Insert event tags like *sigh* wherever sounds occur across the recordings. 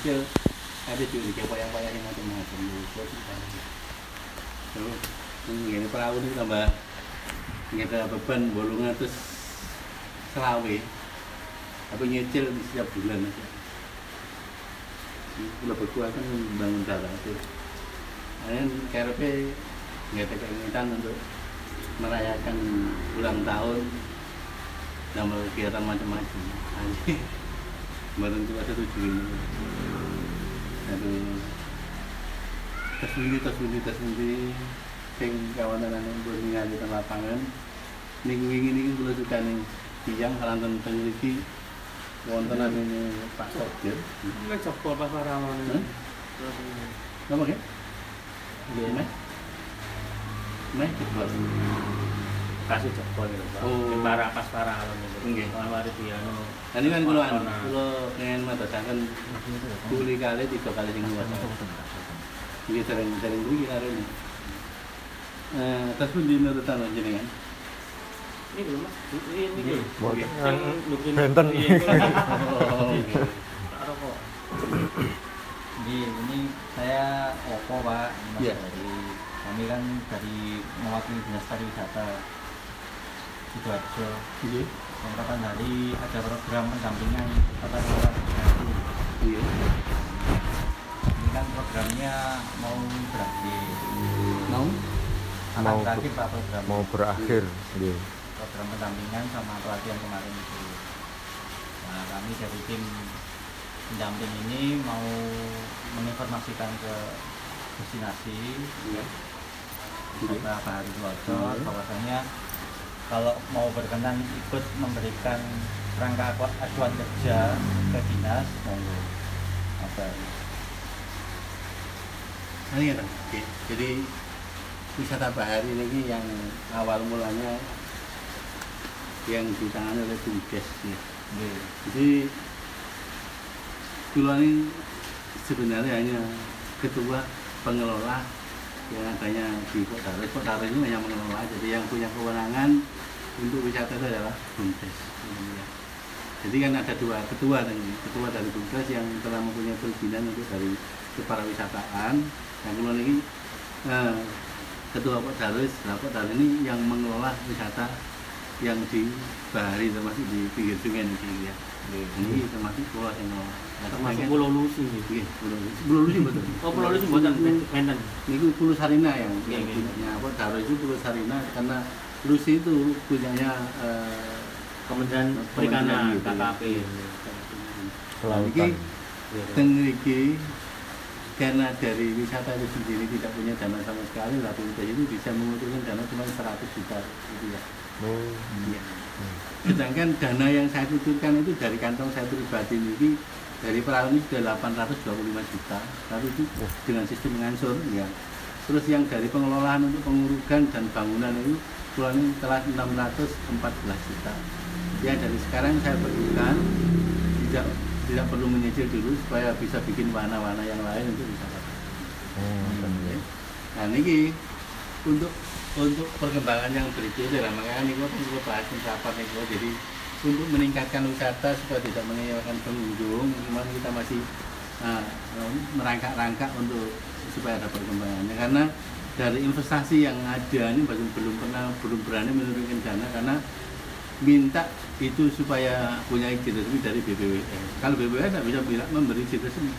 nyicil ada juga di yang macam-macam lupa sih kan terus ini perahu ini tambah ada beban bolongnya terus selawe. Aku nyicil setiap bulan aja. Kalau berdua kan membangun darah itu Kalian KRP nggak ada keinginan untuk merayakan ulang tahun dan kegiatan macam-macam aja baru cuma satu Juni aduh tas wingi tas wingi tas wingi sing kawanan anu ningali teng lapangan minggu wingi niki kula sukani tiyang kalanten teng mriki wonten anu Pak Sopir Ini jebol pas parawan. Hah? Nama ke? Meh? Meh jebol. Kasih jebol gitu, Pak. Oh. Di para pas parawan itu. Nggih. Mari piano. Nah, ini kan kula anu, kula pengen matasaken kuli kali tiga kali sing luas. Iki sering-sering kuwi karo ini. Eh, tas pun dinurutan jenengan. Ini belum Mas. Ini ini. *laughs* Nggih. Bikin benten. Oh, rokok. Di ini saya Oko Pak, Mas Iya. dari kami kan dari mewakili dinas pariwisata sidoarjo. Yang kapan hari ada program pendampingan tata kelola destinasi. Iya. Ini kan programnya mau berakhir. Mau? Akan Mau berakhir Pak program. mau berakhir nggih. program pendampingan sama pelatihan kemarin itu. Nah kami dari tim pendamping ini mau menginformasikan ke destinasi Iya. wisata Bahari Sidoarjo bahwasanya kalau mau berkenan ikut memberikan rangka acuan kerja ke dinas monggo apa Nah, ini. Oke. Jadi wisata bahari ini yang awal mulanya yang ditangani oleh Bumdes ya. Jadi dulu ini sebenarnya hanya ketua pengelola yang adanya di Kota Taris. Kota Taris ini hanya mengelola, jadi yang punya kewenangan untuk wisata itu adalah Bumdes. Ya. Jadi kan ada dua ketua tadi, ketua dari Bumdes yang telah mempunyai perizinan untuk dari kepariwisataan. Yang kemudian ini eh, ketua Kota Taris, nah Taris ini yang mengelola wisata yang di bahari termasuk di pinggir sungai ini ya. Ini termasuk pulau yang mengelola. Termasuk Pulau Lusi. Iya, pulau Lusi. Pulau Lusi betul. *laughs* Oh, Pulau Lusi buatan Menten. Ini pulau Sarina yang Iya, yang iya. punyanya apa? Daro itu pulau Sarina karena Lusi itu punyanya eh, Kementerian Perikanan, gitu, KKP. ya. Kelautan. Iki teng iki karena dari wisata itu sendiri tidak punya dana sama sekali, lah Bumdes itu bisa mengumpulkan dana cuma 100 juta rupiah. Oh, Iya. Sedangkan dana yang saya kucurkan itu dari kantong saya pribadi ini dari perahu ini sudah 825 juta. Tapi itu dengan sistem ngansur ya. Terus yang dari pengelolaan untuk pengurugan dan bangunan itu ini telah 614 juta. Ya dari sekarang saya berikan tidak tidak perlu menyicil dulu supaya bisa bikin warna-warna yang lain untuk bisa oh, Ya. Nah ini untuk untuk perkembangan yang berikutnya lah makanya ini kok perlu bahas rapat nih jadi untuk meningkatkan wisata supaya tidak mengecewakan pengunjung memang kita masih ah, merangkak-rangkak untuk supaya ada perkembangannya karena dari investasi yang ada ini belum belum pernah belum berani menurunkan dana karena minta itu supaya punya izin resmi dari BPWN. Kalau BPWN tidak bisa bilang memberi izin resmi.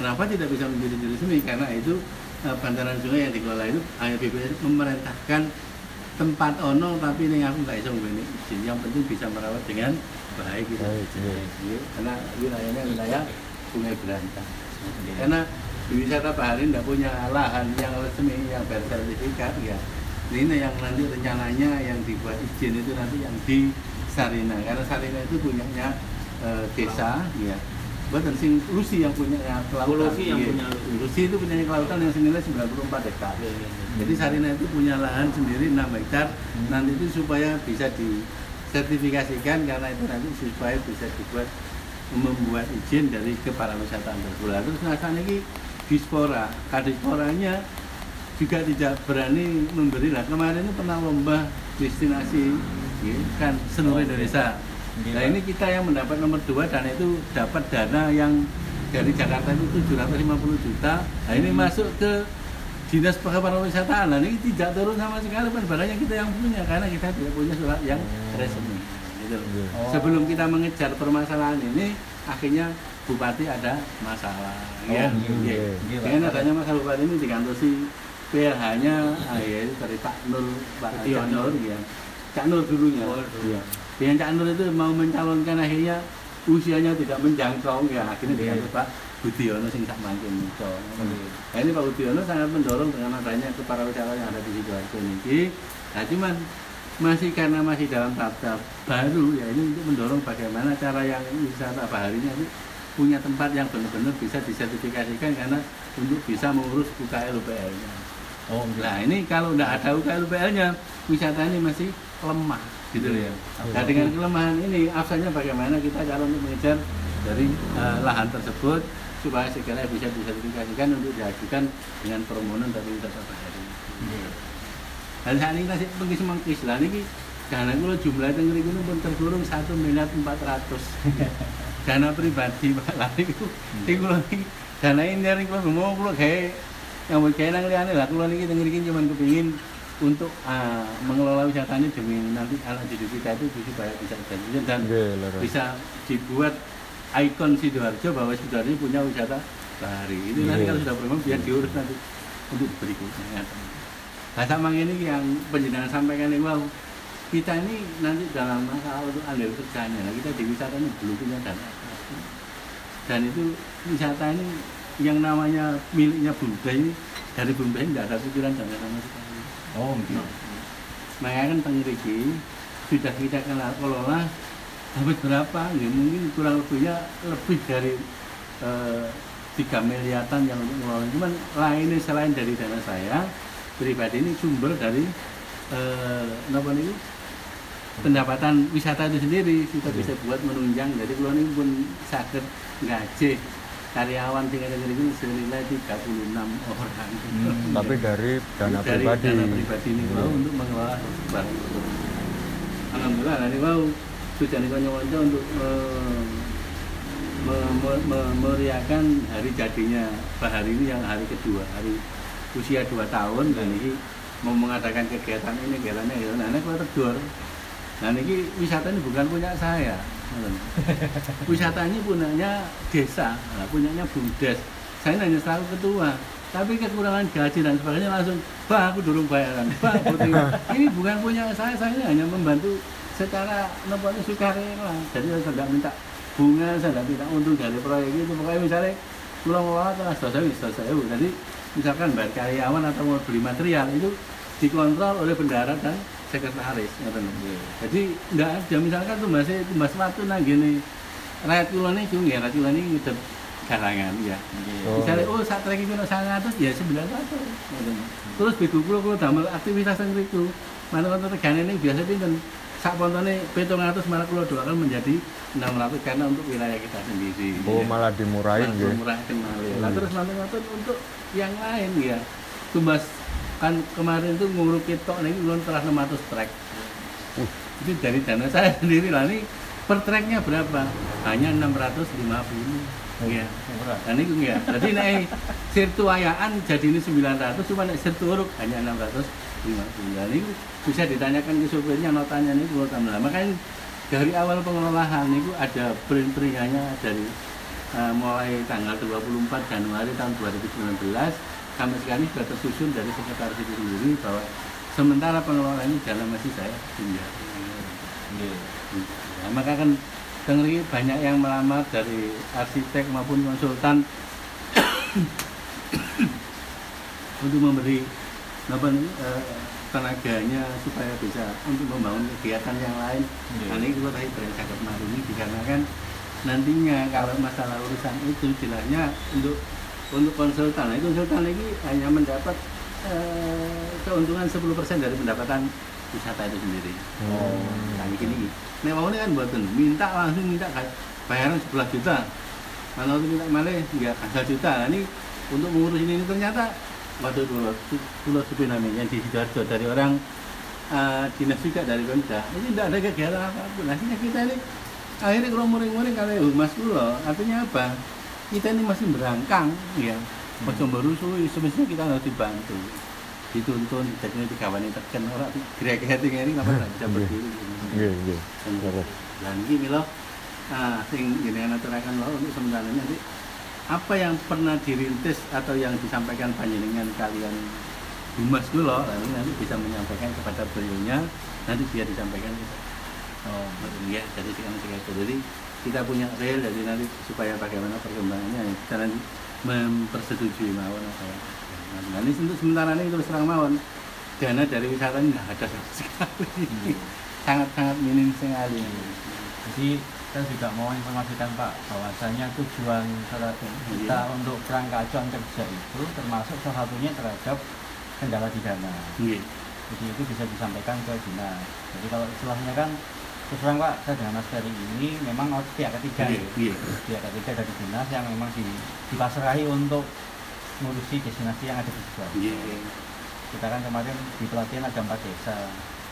Kenapa tidak bisa memberi izin resmi? Karena itu eh, bantaran sungai yang dikelola itu hanya BPWN memerintahkan tempat ono tapi ini aku nggak bisa memberi izin. Yang penting bisa merawat dengan baik gitu. Baik. Iya, Karena wilayahnya wilayah Sungai Berantas. Karena di wisata bahari tidak punya lahan yang resmi yang bersertifikat ya ini yang nanti rencananya yang dibuat izin itu nanti yang di Sarina karena Sarina itu punyanya eh, desa ya bukan sing Lusi yang punya kelautan Lusi yang Iya. punya. Lusi itu punya kelautan yang senilai 94 hektar Iya, iya, iya. jadi Sarina itu punya lahan sendiri 6 hektar nanti itu supaya bisa disertifikasikan karena itu nanti supaya bisa dibuat membuat izin dari kepariwisataan tersebut. Terus nah saat ini dispora, kadisporanya juga tidak berani memberi lah. Kemarin itu pernah lomba destinasi ya, kan seluruh Oh. Indonesia. Iya, Nah ini kita yang mendapat nomor dua dan itu dapat dana yang dari Jakarta itu 750 juta nah ini masuk ke dinas pariwisata nah ini tidak turun sama sekali kan barangnya kita yang punya karena kita tidak punya surat yang Hmm. resmi gitu. Iya. Oh. sebelum kita mengejar permasalahan ini akhirnya bupati ada masalah ya iya. Iya. Iya, Pak. dengan adanya masalah bupati ini dikantosi PLH-nya ah, ya, itu dari Pak Nur Pak Cak Budiono. Nur ya Cak Nur dulunya Oh, Iya. Dengan Cak Nur itu mau mencalonkan akhirnya usianya tidak menjangkau ya akhirnya Iya. diganti Pak Budiono sing tak mangkin itu. Nah, ini Pak Budiono sangat mendorong dengan adanya kepariwisataan yang ada di Sidoarjo ini. Nah, cuman masih karena masih dalam tahap baru ya ini untuk mendorong bagaimana cara yang wisata baharinya itu punya tempat yang benar-benar bisa disertifikasikan karena untuk bisa mengurus UKL UPL-nya. Oh, gitu. Nah ini kalau tidak ada UKL UPL-nya wisata ini masih lemah gitu ya. Nah dengan kelemahan ini absennya bagaimana kita kalau untuk mengejar dari eh, lahan tersebut supaya segala bisa disertifikasikan untuk diajukan dengan permohonan dari wisata bahari. Iya. Dan saat ini masih pergi semangkis lah ini dana kalau jumlah yang ngeri ini pun tergurung satu miliar empat ratus *laughs* dana pribadi pak lah itu ini kalau ini dana ini dari kalau mau kalau kayak yang mau kayak nang liane lah kalau ini ngeri cuma kepingin untuk ah, mengelola wisata ini demi nanti anak cucu kita itu bisa banyak bisa jadi dan leres. bisa dibuat ikon sidoarjo bahwa sidoarjo punya wisata bahari itu nanti Iya. kalau sudah berkembang biar diurus nanti untuk berikutnya. Nah sama ini yang penjenengan sampaikan ini wow kita ini nanti dalam masalah untuk andil kerjanya. Nah, kita di wisata ini belum punya dana. Dan itu wisata ini yang namanya miliknya Bunda ini dari ini tidak ada pikiran dana sama sekali Oh, gitu. makanya kan pengeriki sudah kita kenal kelola habis berapa? Ya mungkin kurang lebihnya lebih dari eh, tiga miliaran yang untuk mengelola cuman lainnya selain dari dana saya pribadi ini sumber dari eh, apa nih pendapatan wisata itu sendiri. Kita bisa buat menunjang. Jadi kalau ini pun sakit gaji karyawan tinggal negeri ini senilai 36 orang Hmm. Tapi dari dana dari pribadi. dana pribadi ini mau untuk mengelola barang tersebut. Alhamdulillah nanti mau sudah nih konco untuk eh, me- me- me- meriakan hari jadinya bahari ini yang hari kedua hari usia dua tahun dan ini mau mengadakan kegiatan ini kegiatannya ya nah ini kalau tegur nah ini wisata ini bukan punya saya wisata ini punyanya desa. Nah, punyanya bumdes. Saya hanya selalu ketua tapi kekurangan gaji dan sebagainya langsung bah aku durung bayaran. Bah aku *laughs* tinggal." ini bukan punya saya saya hanya membantu secara nopo sukarela. Jadi saya tidak minta bunga saya tidak minta untung dari proyek itu. Pokoknya misalnya pulang ngelola tengah selesai selesai jadi misalkan bayar karyawan atau mau beli material itu dikontrol oleh bendahara dan sekretaris ngoten jadi enggak ada misalkan tuh masih tumbas waktu nang gini rakyat kula niku nggih rakyat kula niki ngedep garangan ya Oh. misalnya oh saat lagi kena sangat ya sembilan ratus terus begitu kula kula damel aktivitas yang itu mana konten regane ini biasa pinten sak pontone pitung ratus malah kula doakan menjadi 600 karena untuk wilayah kita sendiri Oh, ya. malah dimurahin Malah nggih. dimurahkan malah. Lah Hmm. terus untuk yang lain ya tumbas kan kemarin itu nguruk ketok nih belum telah 600 track Uh. itu dari dana saya *laughs* sendiri lah. Ini per tracknya berapa? Hanya 650 ya Murah. dan itu ya jadi naik sirtu ayaan jadi ini 900 cuma naik sirtu uruk hanya 650 dan itu bisa ditanyakan ke supirnya notanya ini kalau tambah. Makanya dari awal pengelolaan itu ada print-printannya dari eh, mulai tanggal 24 Januari tahun 2019 sampai sekarang sudah tersusun dari sekretaris itu sendiri bahwa sementara pengelolaan ini dalam masih saya tinggal. Nggih. Nah, maka kan dengar banyak yang melamar dari arsitek maupun konsultan *coughs* untuk memberi apa, eh, tenaganya supaya bisa untuk membangun kegiatan yang lain. Nah, ini kita tadi berencana kemarin ini dikarenakan nantinya kalau masalah urusan itu jelasnya untuk untuk konsultan, nah, konsultan ini hanya mendapat eh, keuntungan 10% dari pendapatan wisata itu sendiri. Oh. Nah, ini gini. Nek mau kan buatan minta langsung minta bayaran 11 juta. Mana itu minta malah enggak 11 juta. Nah, ini untuk mengurus ini, ini ternyata waktu dulu dulu supi namanya yang di sidoarjo dari orang eh, dinas juga dari Pemda. Ini tidak ada kegiatan apa pun. Akhirnya kita ini akhirnya kalau muring-muring kalau humas kulo artinya apa? Kita ini masih berangkang ya. Ojo merusui, semestinya kita harus dibantu. Dituntun, jadi ini digawani teken orang kira-kira ini kenapa nggak bisa berdiri? Nggih, nggih. Terus. dan ini loh ah sing jenengan aturaken loh untuk sementara ini nanti apa yang pernah dirintis atau yang disampaikan panjenengan kalian Humas dulu loh lalu nanti bisa menyampaikan kepada beliaunya nanti biar disampaikan kita oh ya jadi sekarang segitu jadi kita punya real jadi nanti supaya bagaimana perkembangannya kita nanti mempersetujui mawon apa ya. Nah, ini untuk sementara ini terus terang mawon dana dari wisata ini nggak ada sama sekali sangat-sangat minim sekali Jadi saya juga mau informasikan Pak bahwasanya tujuan kita untuk kerangka acuan kerja itu termasuk salah satunya terhadap kendala pidana. Iya. Jadi itu bisa disampaikan ke dinas. Jadi kalau istilahnya kan terus Pak saya dengan Mas Ferry ini memang harus pihak ketiga Iya, ya. iya. pihak ketiga dari dinas yang memang di, dipasrahi untuk ngurusi destinasi yang ada di Sidoarjo. Iya. kita kan kemarin di pelatihan ada empat desa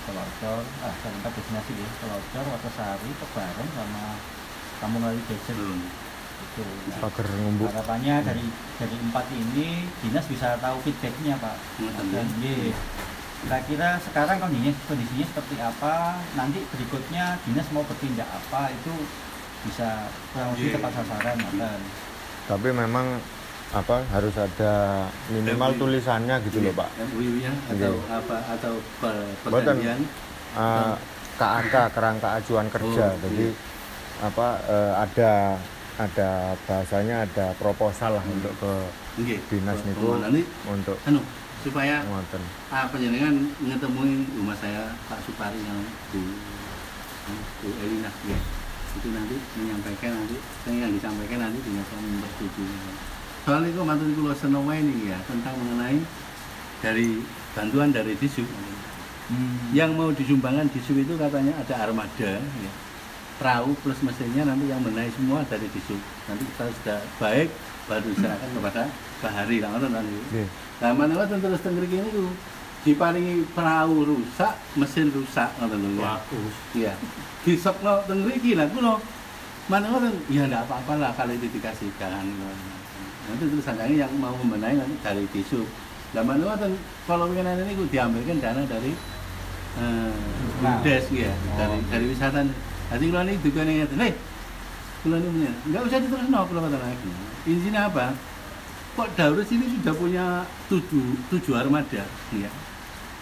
Telocor, ah ada empat destinasi ya Telocor, Watosari, Kebareng sama Kampung Lali Desen Belum. itu nah, Pager ngumbuk. harapannya dari dari empat ini dinas bisa tahu feedbacknya pak dan ya. iya. Kira-kira sekarang kondisinya kondisinya seperti apa nanti berikutnya dinas mau bertindak apa itu bisa kurang lebih Iya. tepat sasaran ngoten. Tapi memang apa harus ada minimal tulisannya gitu loh, Pak. MOU-nya atau Iya. apa atau per- Boten. perjanjian Eh, KAK kerangka acuan kerja. Oh, Jadi apa eh, ada ada bahasanya ada proposal lah Hmm. untuk ke dinas niku ini untuk anu supaya ah panjenengan ngetemuin rumah saya Pak Supari yang Bu Bu Elina. Ya itu nanti menyampaikan nanti yang disampaikan nanti dinas yang mempersetujui soal itu mantu kulo senoma ini ya tentang mengenai dari bantuan dari Disub Hmm. yang mau disumbangkan Disub itu katanya ada armada ya. perahu plus mesinnya nanti yang menaik semua dari Disub nanti kita sudah baik baru diserahkan kepada Bahari lah ngoten kan itu. Nah, mana terus teng mriki niku diparingi perahu rusak, mesin rusak ngoten lho ya. bagus Iya. Disokno teng mriki lah kula. Mana ngoten ya enggak apa-apa lah kalau itu dikasihkan. Nanti terus sangkanya yang mau membenahi nanti dari disub. Lah mana ngoten kalau pengen ini diambilkan dana dari eh Nah. Ya, Oh. dari dari wisata. Nanti kula ini juga nih "Hei, kula ini bener, enggak usah diterusno kula kata lagi." Intinya apa? Kok Daurus ini sudah punya tujuh, tujuh armada, ya.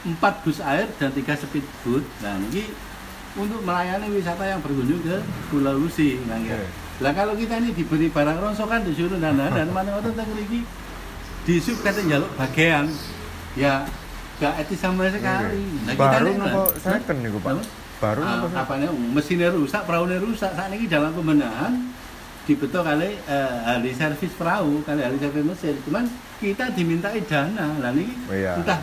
Empat bus air dan tiga speedboat. Nah, ini untuk melayani wisata yang berkunjung ke Pulau Lusi, nah, ya. Lah kalau kita ini diberi barang rongsokan disuruh dan dan *laughs* mana waktu teng mriki disub kata jaluk bagian. Ya, gak etis sama sekali. Nah, kita Baru ini, nopo Mas, second niku, Pak. Apa? Baru Ah, second? apanya mesinnya rusak, perahunya rusak. Saat ini dalam pembenahan dibetul kali eh, ahli servis perahu, kali ahli servis mesin. Cuman kita dimintai dana. Lah ini Oh, iya. entah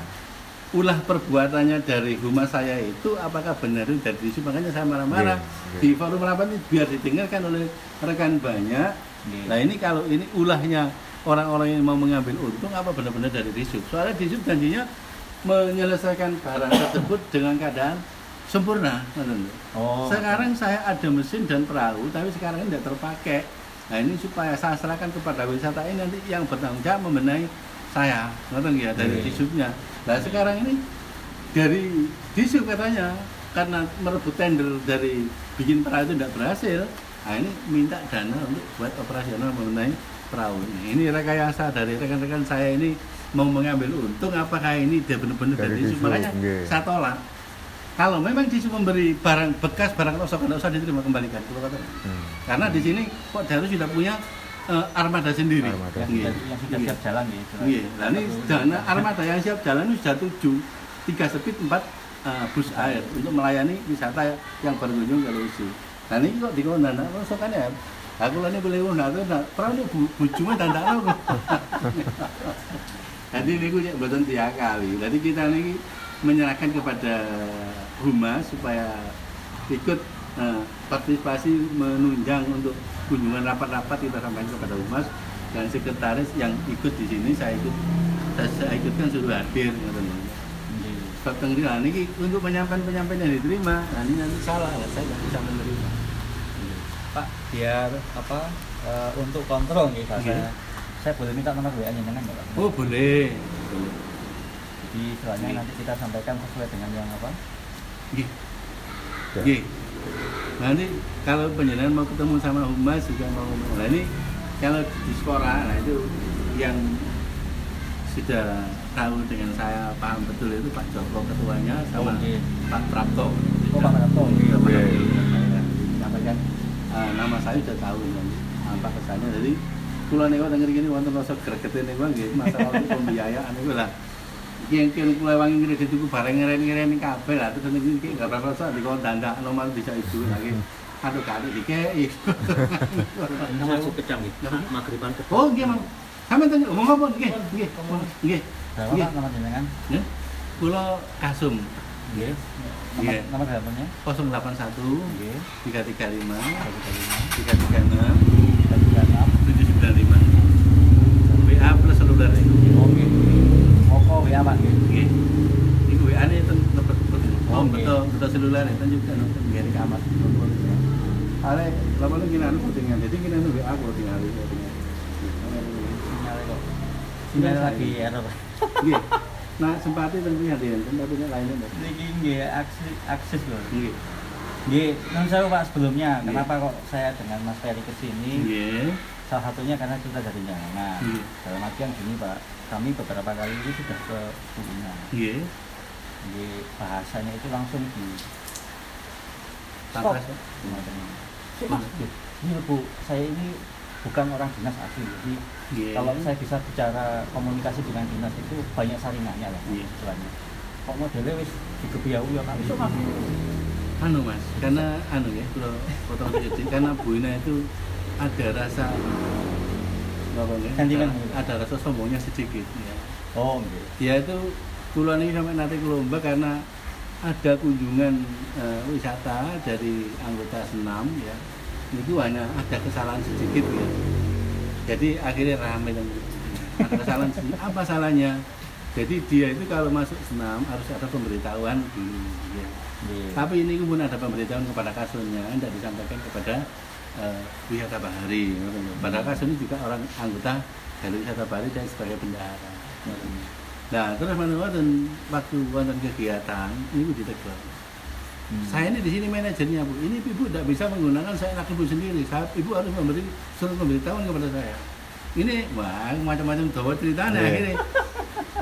ulah perbuatannya dari humas saya itu apakah benar itu dari disub makanya saya marah-marah Iya, iya. di forum rapat ini biar didengarkan oleh rekan banyak Iya. nah ini kalau ini ulahnya orang-orang yang mau mengambil untung apa benar-benar dari disub soalnya disub janjinya menyelesaikan barang tersebut dengan keadaan sempurna. Oh. sekarang saya ada mesin dan perahu tapi sekarang ini tidak terpakai nah ini supaya saya serahkan kepada wisata ini nanti yang bertanggung jawab membenahi saya. Ngerti ya dari Iya. disubnya nah sekarang ini dari disub katanya karena merebut tender dari bikin perahu itu tidak berhasil nah ini minta dana untuk buat operasional membenahi perahu ini. Ini rekayasa dari rekan-rekan saya ini mau mengambil untung apakah ini dia benar-benar Dari dari disub makanya nggih. saya tolak kalau memang disub memberi barang bekas barang rosok tidak usah diterima kembalikan kalau kata Hmm. karena di sini kok Darus sudah punya eh, armada sendiri Armada. yang Iya. sudah, yang sudah Iya. siap jalan ya istilahnya. Iya, nah ini dana armada yang siap jalan itu sudah tujuh, tiga speed, empat eh, bus air untuk melayani wisata yang berkunjung ke Lusi. Nah ini kok dikon dana, kok kan ya? Aku lah ini boleh undang, tapi nah, pernah ini bu, tanda aku. *laughs* Jadi ini gue betul tiap kali. Jadi kita ini menyerahkan kepada humas supaya ikut eh, partisipasi menunjang untuk kunjungan rapat-rapat kita sampaikan kepada humas dan sekretaris yang ikut di sini saya ikut saya, saya ikutkan suruh hadir. Iya. Sebab teng rila niki untuk penyampaian-penyampaian yang diterima, nah ini nanti salah lah saya nggak bisa menerima. Pak biar apa Eh, untuk kontrol nih Iya. saya boleh minta nomor WA jenengan nggak Pak? Oh boleh. Boleh. Jadi Iya. nanti kita sampaikan sesuai dengan yang apa? Nggih. Ya. Nggih. Nanti kalau penjenengan mau ketemu sama humas juga mau nah ini kalau di sekolah nah itu yang sudah tahu dengan saya paham betul itu Pak Joko ketuanya sama Oh, iya. Pak Prapto. Oh, Pak Prapto. Iya, Pak Iya. Prapto. Saya Menyampaikan eh, nama saya sudah tahu nanti apa kesannya jadi kula niku denger gini wonten rasa gregete niku nggih masalah pembiayaan niku lah yang kira kula wangi kredit iku bareng ngeren-ngeren kabeh lah terus niku iki gak rasa dikon dandak nomor bisa ibu lagi aduh kali dikei Masuk kejam gitu. Apa? Maghriban ke oh mang sampeyan tanya ngomong apa nggih Berapa Iya. Pak nomor jenengan? ya kula kasum Nggih. Nomor Iya. nomor teleponnya? 081 Nggih. 335 Satu kali lima. 336 Tiga tiga enam. 795 WA plus seluler ya. Oke. Moko WA Pak nggih. Nggih. Iku WA ne ten lebet betul. Betul seluler itu juga nonton di kamar. Ale, lama lu gini anu putingan. Jadi gini anu WA kok tinggal itu kok. Sinyalnya lagi error. Nggih. Nah, sempati tentu ya dia, tempatnya lainnya. Mbak. Niki nggih akses akses. Nggih. Nggih, non saya Pak sebelumnya, kenapa kok saya dengan Mas Ferry ke sini? Nggih. Salah satunya karena kita dari Jangan. Nggih. Dalam artian gini Pak, kami beberapa kali itu sudah ke Kuningan. Nggih. Nggih, bahasanya itu langsung di stop. Ini Bu, saya ini bukan orang dinas asli. Jadi Nggih. kalau saya bisa bicara komunikasi dengan dinas itu banyak saringannya lah Iya. istilahnya. Kok modelnya wis digebiau ya Mas. anu mas karena anu ya kalau potong sedikit karena Bu Ina itu ada rasa apa ya ada, ada rasa sombongnya sedikit ya Oh, nggih. dia itu pulau ini sampai nanti ke lomba karena ada kunjungan eh, wisata dari anggota senam ya itu hanya ada kesalahan sedikit ya jadi akhirnya ramai dan ada kesalahan sedikit *laughs* apa salahnya jadi dia itu kalau masuk senam harus ada pemberitahuan dulu ya. Nggih. Tapi ini pun ada pemberitahuan kepada kasusnya, tidak disampaikan kepada eh, wisata bahari. lho. Pada kasus ini juga orang anggota dari wisata bahari dan sebagai bendahara. ngoten. Nah, terus menurut waktu wonten kegiatan ini ditegur. Hmm. Saya ini di sini manajernya bu. Ini ibu tidak bisa menggunakan saya anak ibu sendiri. Saya, ibu harus memberi surat pemberitahuan kepada saya. Ini wah macam-macam dawa ceritanya Iya. akhirnya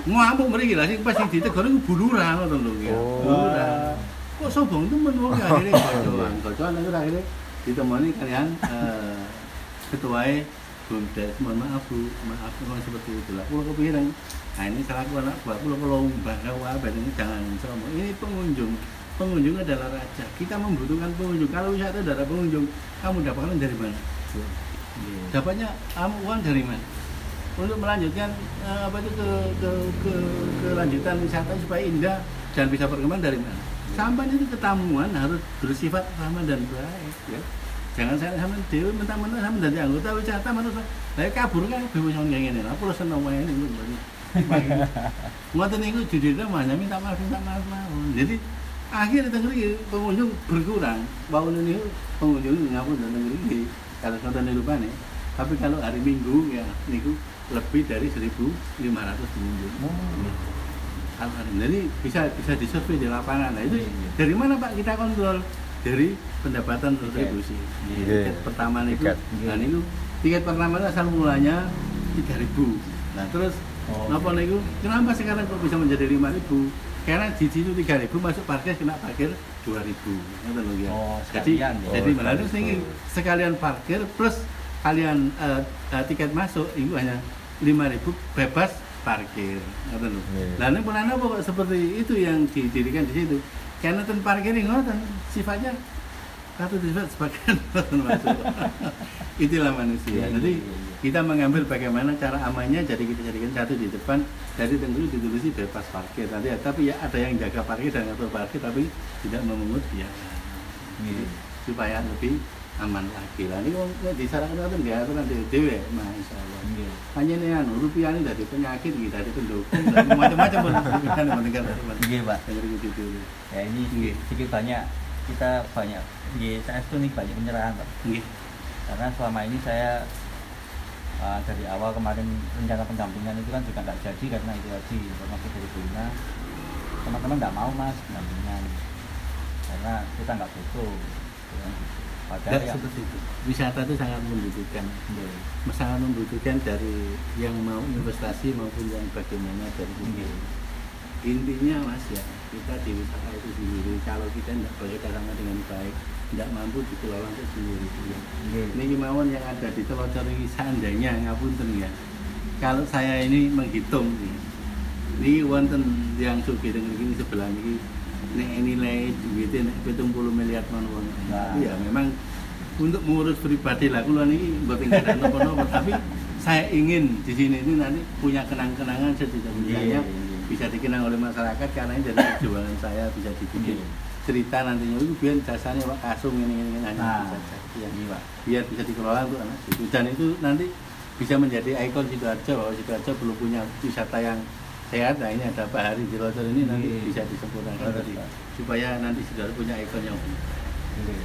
ngamuk mriki lah sing pas sing ditegur iku buluran ngoten lho ya. Oh. Buluran. Kok sombong temen wong ya, akhirnya *laughs* gocoan. Gocoan itu akhirnya ditemani kalian eh Bumdes, mohon maaf Bu, maaf memang seperti itu lah. Pulau kepikiran, nah ini salah anak buat pulau pulau bangga wabah ini jangan sombong. Ini pengunjung, pengunjung adalah raja. Kita membutuhkan pengunjung. Kalau wisata ada pengunjung, kamu dapatkan dari mana? Dapatnya kamu uang dari mana? Untuk melanjutkan eh, apa itu ke, ke, ke, kelanjutan wisata supaya indah dan bisa berkembang dari mana? Sampai itu ketamuan harus bersifat ramah dan baik. Ya. Jangan saya sama dewi mentah-mentah sama dari anggota wisata manusia. Lah kabur kan yang kayak gini. Lah pulau seneng wae ini Ngoten niku judulnya hanya minta maaf minta maaf mawon. Jadi akhirnya tengger iki pengunjung berkurang. Bau ini pengunjung ngapun dan tengger iki kalau niku nih. Tapi kalau hari Minggu ya niku lebih dari 1.500 pengunjung. Kalau hari jadi bisa bisa disurvei di lapangan. Nah itu Iya. dari mana Pak kita kontrol? Dari pendapatan kontribusi. Iya. Tiket pertama niku. Tiket. Nah niku tiket pertama itu asal mulanya 3.000. Nah terus Oh, oke. niku? Kenapa sekarang kok bisa menjadi 5000? Karena di situ 3000 masuk parkir kena parkir 2000. Ngoten lho ya. Oh, jadi sekalian ya. jadi Oh, melalui sekalian. sing sekalian parkir plus kalian eh, eh, tiket masuk itu hanya 5000 bebas parkir. Ngoten lho. Iya. Lah nek pun apa kok seperti itu yang didirikan di situ? Karena ten parkir ini ngoten sifatnya satu sifat sebagian. Itulah manusia. Iya, Jadi iya, iya. kita mengambil bagaimana cara amannya jadi kita jadikan satu di depan jadi tentu ditulis bebas parkir nanti ya, tapi ya ada yang jaga parkir dan ngatur parkir tapi tidak memungut biaya Nggih. supaya lebih aman lagi. Lah ini nek disarankan kan nggak aturan dewe dewe masya Allah Nggih. hanya nih anu rupiah ini dari penyakit gitu dari pendukung dari macam-macam pun. *laughs* Kan mendengar Nggih, Pak. dari gitu Ya ini sedikit banyak kita banyak di saya itu nih banyak penyerahan Pak. Karena selama ini saya uh, dari awal kemarin rencana pendampingan itu kan juga nggak jadi karena itu tadi informasi dari Bina. Teman-teman nggak mau mas pendampingan. Karena kita nggak butuh. kan. Padahal ya seperti itu. Wisata itu sangat membutuhkan, Iya. sangat membutuhkan dari yang mau investasi maupun yang bagaimana dari Iya. intinya mas ya kita di wisata itu sendiri kalau kita tidak bekerjasama dengan baik tidak mampu dikelola itu sendiri ya. Ini kemauan yang ada di telocor ini seandainya ngapunten ya kalau saya ini menghitung nih ini wonten yang sugi dengan gini sebelah ini nilai duitnya nek 70 miliar man wong. Nah. Tapi ya memang untuk mengurus pribadi lah kula niki mboten gadah napa-napa tapi saya ingin di sini ini nanti punya kenang-kenangan setidak-tidaknya Iya, iya. bisa dikenang oleh masyarakat karena ini dari perjuangan saya bisa dibikin Iya. cerita nantinya. Itu biar jasanya Pak Kasung ini ini hanya Nah, bisa iya pak. Biar bisa dikelola untuk anak. Dan itu nanti bisa menjadi ikon sidoarjo bahwa sidoarjo belum punya wisata yang sehat nah ini ada Pak Hari di Locor ini nanti Iya. bisa disempurnakan tadi Pak. supaya nanti sidoarjo punya ikon yang Iya.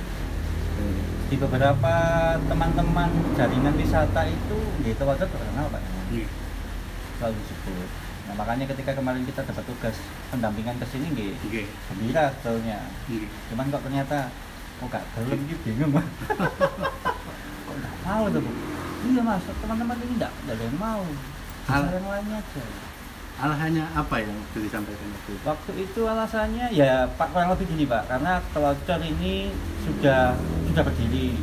di beberapa teman-teman jaringan wisata itu di Telocor terkenal pak Iya. selalu disebut nah makanya ketika kemarin kita dapat tugas pendampingan ke sini nggih Oke. gembira sebetulnya Iya. cuman kok ternyata kok gak dalam gitu bingung Pak. *laughs* kok nggak mau tuh bu iya mas teman-teman ini nggak nggak ada yang mau Hal- yang lainnya aja Alasannya apa yang sudah disampaikan waktu itu? waktu itu alasannya ya pak kurang lebih gini pak karena telocor ini sudah sudah berdiri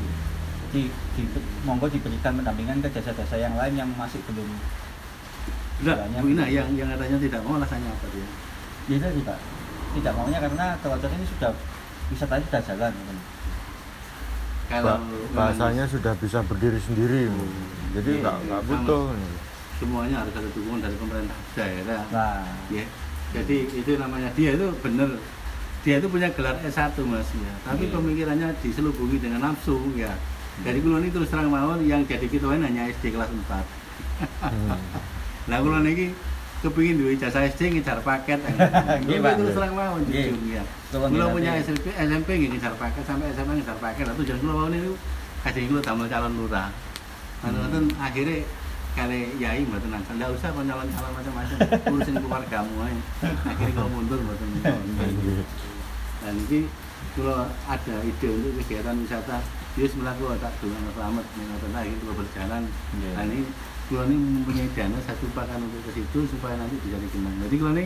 di, di monggo diberikan pendampingan ke jasa-jasa yang lain yang masih belum Enggak. Bu Ina yang yang katanya tidak mau alasannya apa dia? ya tadi pak tidak maunya karena telocor ini sudah wisatanya sudah jalan kan. Memang bahasanya sudah bisa berdiri sendiri jadi Iya, nggak nggak sama. butuh semuanya harus ada dukungan dari pemerintah daerah. nah Ya. Jadi itu namanya dia itu benar dia itu punya gelar S1 Mas ya. Tapi Iya. pemikirannya diselubungi dengan nafsu ya. Jadi kulon ini terus terang mawon yang jadi ketuaan hanya SD kelas 4. Hmm. Lah kulon ini kepingin duwe ijazah SD ngejar paket. Pak. terus terang mawon Nggih. jujur ya. Nggih, punya. SMP SMP ngejar paket sampai SMA ngejar paket. Lah tujuan kulon ini kasih kulon damel calon lurah. Anu Hmm. akhirnya kali yai mboten nangkal. Nggak usah kok nyalon-calon macam-macam. Urusin keluargamu ae. Akhirnya kalau mundur mboten Nggih. Dan ini kalau ada ide untuk kegiatan wisata, Yus melakukan tak dengan selamat dengan lagi kalau berjalan. Iya. Nah ini kalau ini mempunyai dana satu pakan untuk ke situ supaya nanti bisa dikenang. Jadi kalau ini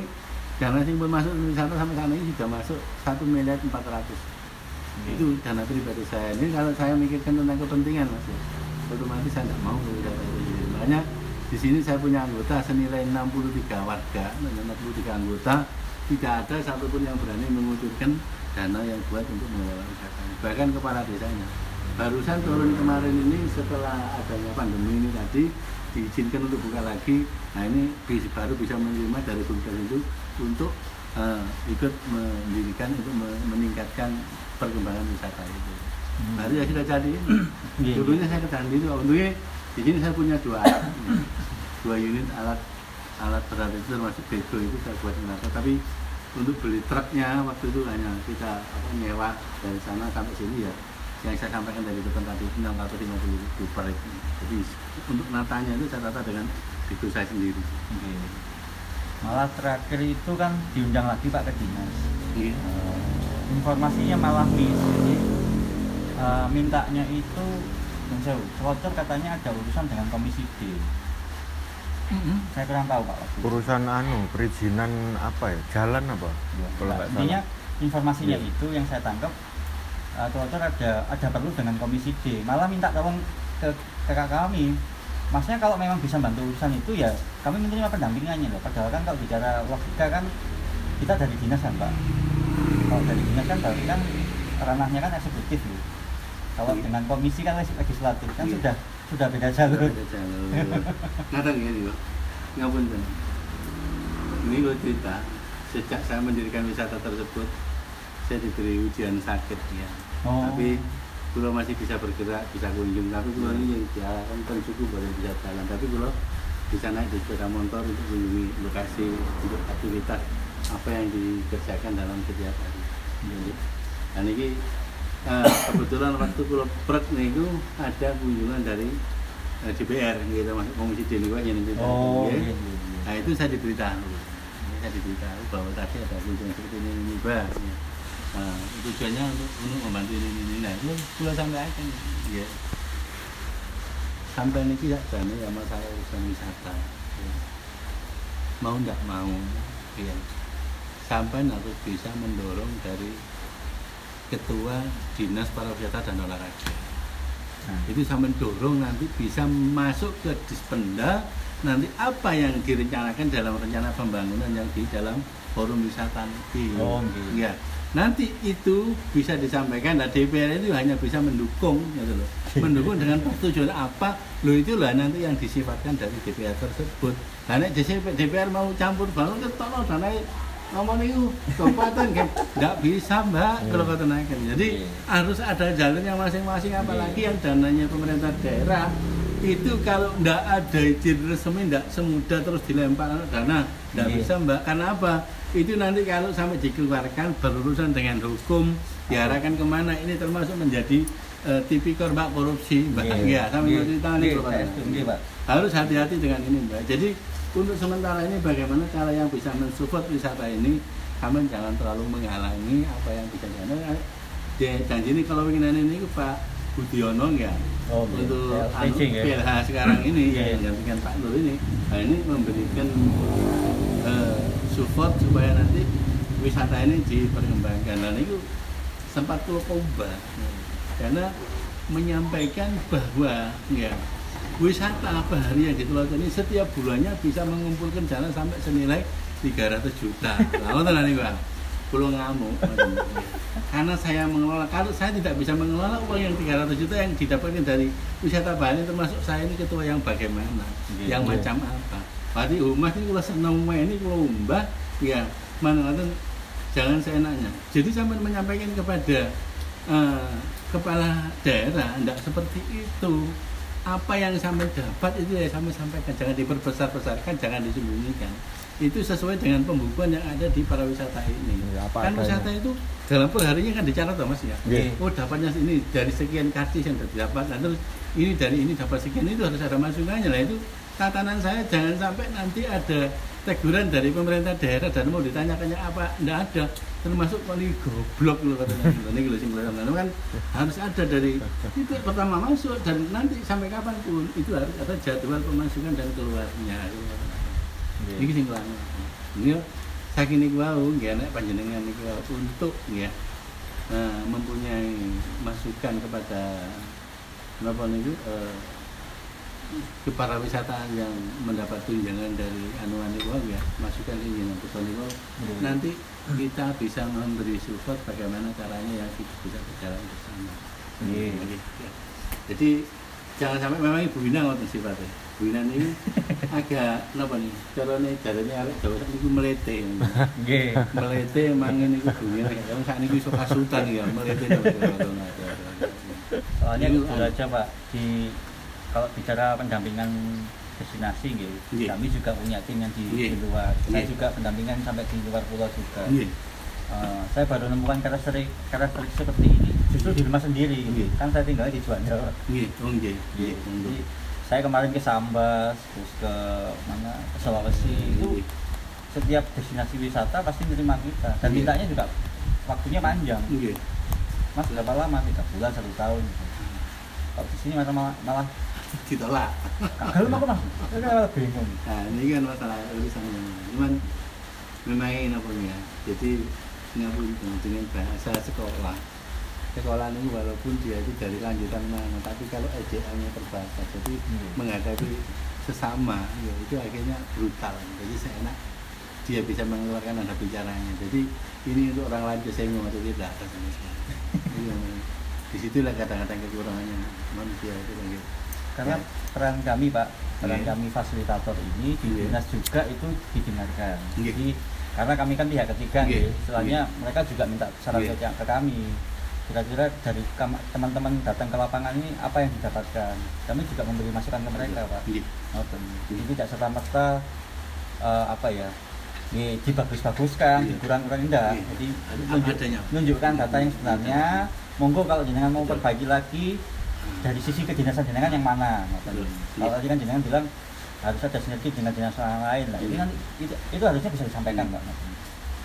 dana yang masuk wisata sampai sana ini sudah masuk satu miliar empat ratus. Itu dana pribadi saya. Ini kalau saya mikirkan tentang kepentingan mas, ya, otomatis saya tidak mau ke wisata. Makanya di sini saya punya anggota senilai 63 warga, 63 anggota, tidak ada satupun yang berani mengucurkan dana yang buat untuk mengelola wisata. Bahkan kepala desanya. Barusan turun kemarin ini setelah adanya pandemi ini tadi diizinkan untuk buka lagi. Nah ini bis- baru bisa menerima dari Bumdes itu untuk eh, ikut mendirikan untuk me- meningkatkan perkembangan wisata itu. Hmm. Baru ya sudah jadi. Iya, Dulunya saya ke Candi itu, untungnya di sini saya punya dua alat, dua unit alat alat berat itu termasuk bego itu saya buat kenapa. Tapi untuk beli truknya waktu itu hanya kita apa, nyewa dari sana sampai sini ya yang saya sampaikan dari depan tadi itu 650 ribu per itu. Jadi untuk natanya itu saya tata dengan bego saya sendiri. Oke. Malah terakhir itu kan diundang lagi Pak ke dinas. Iya. Eh, informasinya malah miss. Jadi eh, mintanya itu Selocor katanya ada urusan dengan komisi D. Saya kurang tahu Pak waktu urusan anu perizinan apa ya jalan apa kalau nggak Intinya salah informasinya Iya. itu yang saya tangkap uh, ada ada perlu dengan komisi D. Malah minta tolong ke ke kakak kami. Maksudnya kalau memang bisa bantu urusan itu ya kami menerima pendampingannya loh. Padahal kan kalau bicara logika kan kita dari dinas kan Pak. Kalau dari dinas kan berarti kan ranahnya kan eksekutif loh. Kalau Iya. dengan komisi kan leg- legislatif kan Iya. sudah sudah beda jalur. Ada jalur. Kadang gini loh, ngapun tuh. Ini gue cerita, sejak saya mendirikan wisata tersebut, saya diberi ujian sakit ya. Oh. Tapi kalau masih bisa bergerak, bisa kunjung. Tapi kalau ini yang diarahkan kan cukup baru bisa jalan. Tapi kalau bisa naik di sepeda motor untuk mengunjungi lokasi untuk aktivitas apa yang dikerjakan dalam setiap hari. Jadi, Dan ini eh, kebetulan waktu kalau nih itu ada kunjungan dari eh, DPR gitu masuk komisi D niku yang Oh, iya, iya, iya. Nah itu saya diberitahu, saya diberitahu bahwa tadi ada kunjungan seperti ini ini bah. Ya. Nah, tujuannya untuk, untuk membantu ini ini. Nah itu pulau sampai akan, ya. Sampai ini tidak jane ya masalah urusan wisata. Ya. Mau tidak mau, ya. Sampai harus bisa mendorong dari ketua dinas pariwisata dan olahraga. Nah, itu sampai dorong nanti bisa masuk ke dispenda nanti apa yang direncanakan dalam rencana pembangunan yang di dalam forum wisata nanti Oh, gitu. ya nanti itu bisa disampaikan nah DPR itu hanya bisa mendukung gitu loh. *laughs* Mendukung dengan persetujuan apa? Lo itulah nanti yang disifatkan dari DPR tersebut. Karena DPR mau campur bangun ketok dan ngomong itu kabupaten kan nggak bisa mbak kalau kata naikkan jadi Iya. harus ada jalurnya masing-masing apalagi yang dananya pemerintah daerah. Itu kalau nggak ada izin resmi nggak semudah terus dilempar dana nggak Iya. bisa mbak. Karena apa? Itu nanti kalau sampai dikeluarkan berurusan dengan hukum diarahkan ke mana ini termasuk menjadi eh, tipikor mbak korupsi mbak. Ya sampai Nggih, cerita nggih, nih nggih, Pak. harus hati-hati dengan ini mbak. Jadi untuk sementara ini bagaimana cara yang bisa mensupport wisata ini kami jangan terlalu menghalangi apa yang bisa dihalangi Ya, janji ini kalau ingin ini Pak Budiono ya Oh, iya. untuk PLTC, anu, ya. PLH sekarang *clears throat* ini ya iya. yang dengan Pak Nur ini nah ini memberikan eh, support supaya nanti wisata ini diperkembangkan dan itu sempat coba karena menyampaikan bahwa ya wisata bahari yang di Pulau ini setiap bulannya bisa mengumpulkan dana sampai senilai 300 juta. Nah, ngoten nih Bang. Pulau ngamuk. Karena saya mengelola, kalau saya tidak bisa mengelola uang yang 300 juta yang didapatkan dari wisata Bali termasuk saya ini ketua yang bagaimana, Iya. yang macam apa. Berarti umat ini kalau senang ini kalau mbah, ya mana jangan seenaknya. Jadi sampai menyampaikan kepada eh, kepala daerah, tidak seperti itu. Apa yang sampai dapat itu ya sampai sampaikan, jangan diperbesar-besarkan, jangan disembunyikan. Itu sesuai dengan pembukuan yang ada di pariwisata ini. Ya, apa kan adanya. wisata itu dalam perharinya kan dicatat mas ya. Iya. Oh dapatnya ini dari sekian karcis yang didapat, nah, terus ini dari ini dapat sekian itu harus ada masukannya lah itu tatanan saya jangan sampai nanti ada teguran dari pemerintah daerah dan mau ditanyakannya apa enggak ada termasuk kali goblok loh katanya *laughs* ini kalau sing Nah, kan harus ada dari titik pertama masuk dan nanti sampai kapan pun itu harus ada jadwal pemasukan dan keluarnya Nggih. ini sing kelana ini saking niku wau nggih nek panjenengan niku wau untuk ya mempunyai masukan kepada napa niku eh, ke para wisata yang mendapat tunjangan dari anuan niku ya masukan ini yang niku. Nggih. nanti kita bisa memberi support bagaimana caranya yang kita bisa berjalan bersama. Nggih, ya. jadi jangan sampai memang ibu Wina ngoten sifatnya Bu Wina ini *laughs* agak napa nih carane jarane arek Jawa sak niku melete Nggih. melete emang ini Bu Wina kan sak niku iso kasutan ya melete Soalnya Ini, anu. aja Pak, di kalau bicara pendampingan destinasi gitu, Nggih. kami juga punya tim yang di, Nggih. di luar. Saya Nggih. juga pendampingan sampai di luar pulau juga. Nggih. Eh, saya baru menemukan karakteristik karakteristik seperti ini justru di rumah sendiri. Nggih. Kan saya tinggal di Juanda. oh nggih nggih Jadi saya kemarin ke Sambas, terus ke mana ke Sulawesi itu Nggih. setiap destinasi wisata pasti menerima kita dan Iya. mintanya juga waktunya panjang. nggih Mas berapa lama? Tiga bulan, satu tahun. Kalau di sini malah, malah ditolak Kalau aku mas, saya bingung. Nah, ini kan masalah urusan yang cuman memang ini apa ya. Jadi ngapun dengan bahasa sekolah. Sekolah ini walaupun dia itu dari lanjutan mana, tapi kalau ejaannya terbatas, jadi Hmm. menghadapi sesama, ya itu akhirnya brutal. Jadi saya enak dia bisa mengeluarkan nada bicaranya. Jadi ini untuk orang lain kesenggung atau tidak ada sama sekali. *laughs* Iya, di situlah kadang-kadang kekurangannya manusia itu gitu. Karena peran kami pak, peran Iya. kami fasilitator ini di Iya. dinas juga itu didengarkan. Iya. Jadi karena kami kan pihak ketiga, Iya. nih, istilahnya mereka juga minta saran Iya. ke, kami. Kira-kira dari teman-teman datang ke lapangan ini apa yang didapatkan? Kami juga memberi masukan ke mereka pak. Iya. Ngoten. Jadi tidak serta merta apa ya? Di, dibagus-baguskan, Iya. dikurang-kurang indah. Iya. Jadi Apa nunjuk- adanya. menunjukkan data yang sebenarnya. Monggo kalau jenengan mau perbaiki lagi, dari sisi kedinasan jenengan yang mana. Betul. kalau tadi kan jenengan bilang harus ada sinergi dengan dinas lain lah ini Iya. nanti itu, itu harusnya bisa disampaikan pak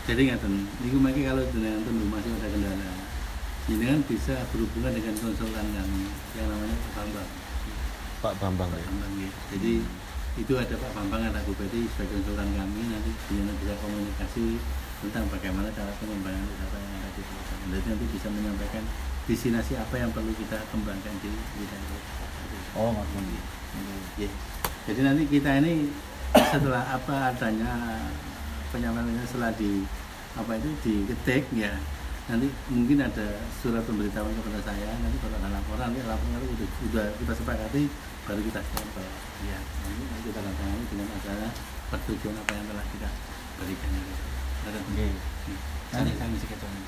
Jadi ngaten, niku mangke kalau jenengan tentu masih ada kendala, jenengan bisa berhubungan dengan konsultan kami yang namanya Pak Bambang. Pak Bambang Pak ya. Bambang ya. Jadi itu ada Pak Bambang ada Bupati sebagai konsultan kami nanti jenengan bisa komunikasi tentang bagaimana cara pengembangan wisata yang ada di. Jadi nanti bisa menyampaikan destinasi apa yang perlu kita kembangkan di wilayah. oh ngoten Ya. Jadi nanti kita ini setelah apa adanya penyampaiannya setelah di apa itu diketik ya nanti mungkin ada surat pemberitahuan kepada saya nanti kalau ada laporan nanti laporan itu udah, udah kita sepakati baru kita stempel ya nanti, nanti kita tanda tangani dengan adanya persetujuan apa yang telah kita berikan itu. Ada Oke. Kami sekitar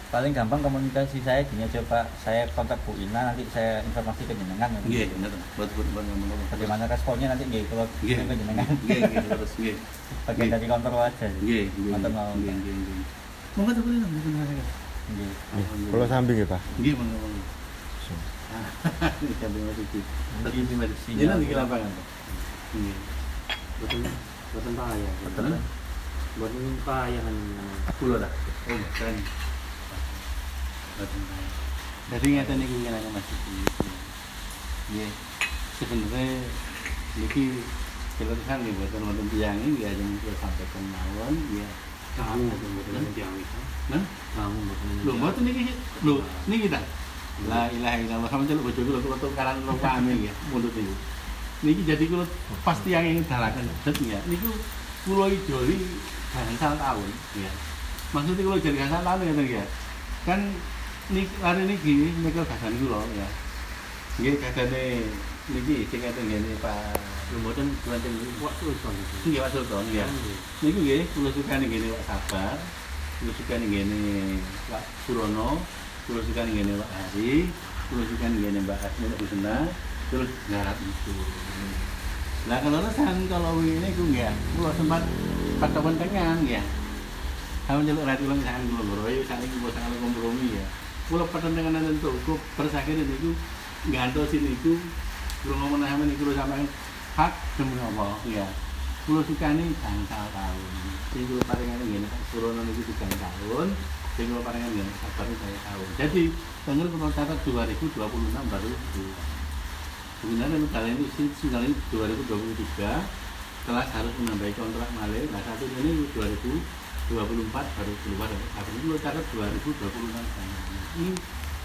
paling gampang komunikasi saya gini aja pak saya kontak Bu Ina nanti saya informasi ke jenengan Iya, benar. Buat buat buat ngomong bagaimana responnya nanti nggih kalau Iya, ke jenengan iya, iya, terus, iya. bagian Nggih. dari kontrol aja Nggih, nggih, Mantap, mau. nggih, nggih, nggih. Monggo tuh boleh monggo nggak Nggih. Kalau samping ya Pak. Nggih, monggo monggo. Ini sambil masih di. Tapi ini masih Sinyal. Ini nanti ke lapangan, Pak. Nggih. Boten boten payah. Betul. Boten payah kan. Kulo dah. Oh, keren. Betul. Jadi ngeten niku ngenane Mas Iki. Nggih. Sebenarnya niki keluhan nih buatan wonten tiyang iki ya yang kula sampaikan mawon ya. Kamu boten boten tiang itu. Nah, Kamu boten. lho mboten niki lho niki ta. La ilaha illallah sama celuk bojo kula kula tukaran kula pahami ya mulut niku. Niki jadi kula pasti yang ingin dalakan det ya. Niku kula idoli gangsal tahun ya. Maksudnya kula jadi gangsal tahun ya ya. Kan niki lari niki niku gasan kula ya. Nggih gadane niki sing ngaten ngene Pak Lho boten boten waktu son itu. Nggih Pak Sultan ya. Niku nggih kula sukani ngene Pak Sabar, kula sukani ngene Pak Surono, kula sukani ngene Pak Hari, kula sukani ngene Mbak Asmi Husna, terus garap itu. Lah kalau lesan kalau ini ku nggih, kula sempat patokan tengah ya. Kamu nyeluk rat ulang sangan kula boroyo saking kula sangan kompromi ya. Kula patokan tengah tentu ku persakit niku gantosin iku kula ngomong nang niku kula sampean hak demi Allah ya. Kulo sukani gangsal tahun. Sing kulo paringan ngene Surono niku tiga tahun, sing kulo paringan ngene sabar saya tahun. Jadi kulo catat 2026 baru di Sebenarnya negara ini sih tinggal ini 2023 telah harus menambahi kontrak malih. Nah satu ini 2024 baru keluar. Tapi ini kulo catat 2026 Ini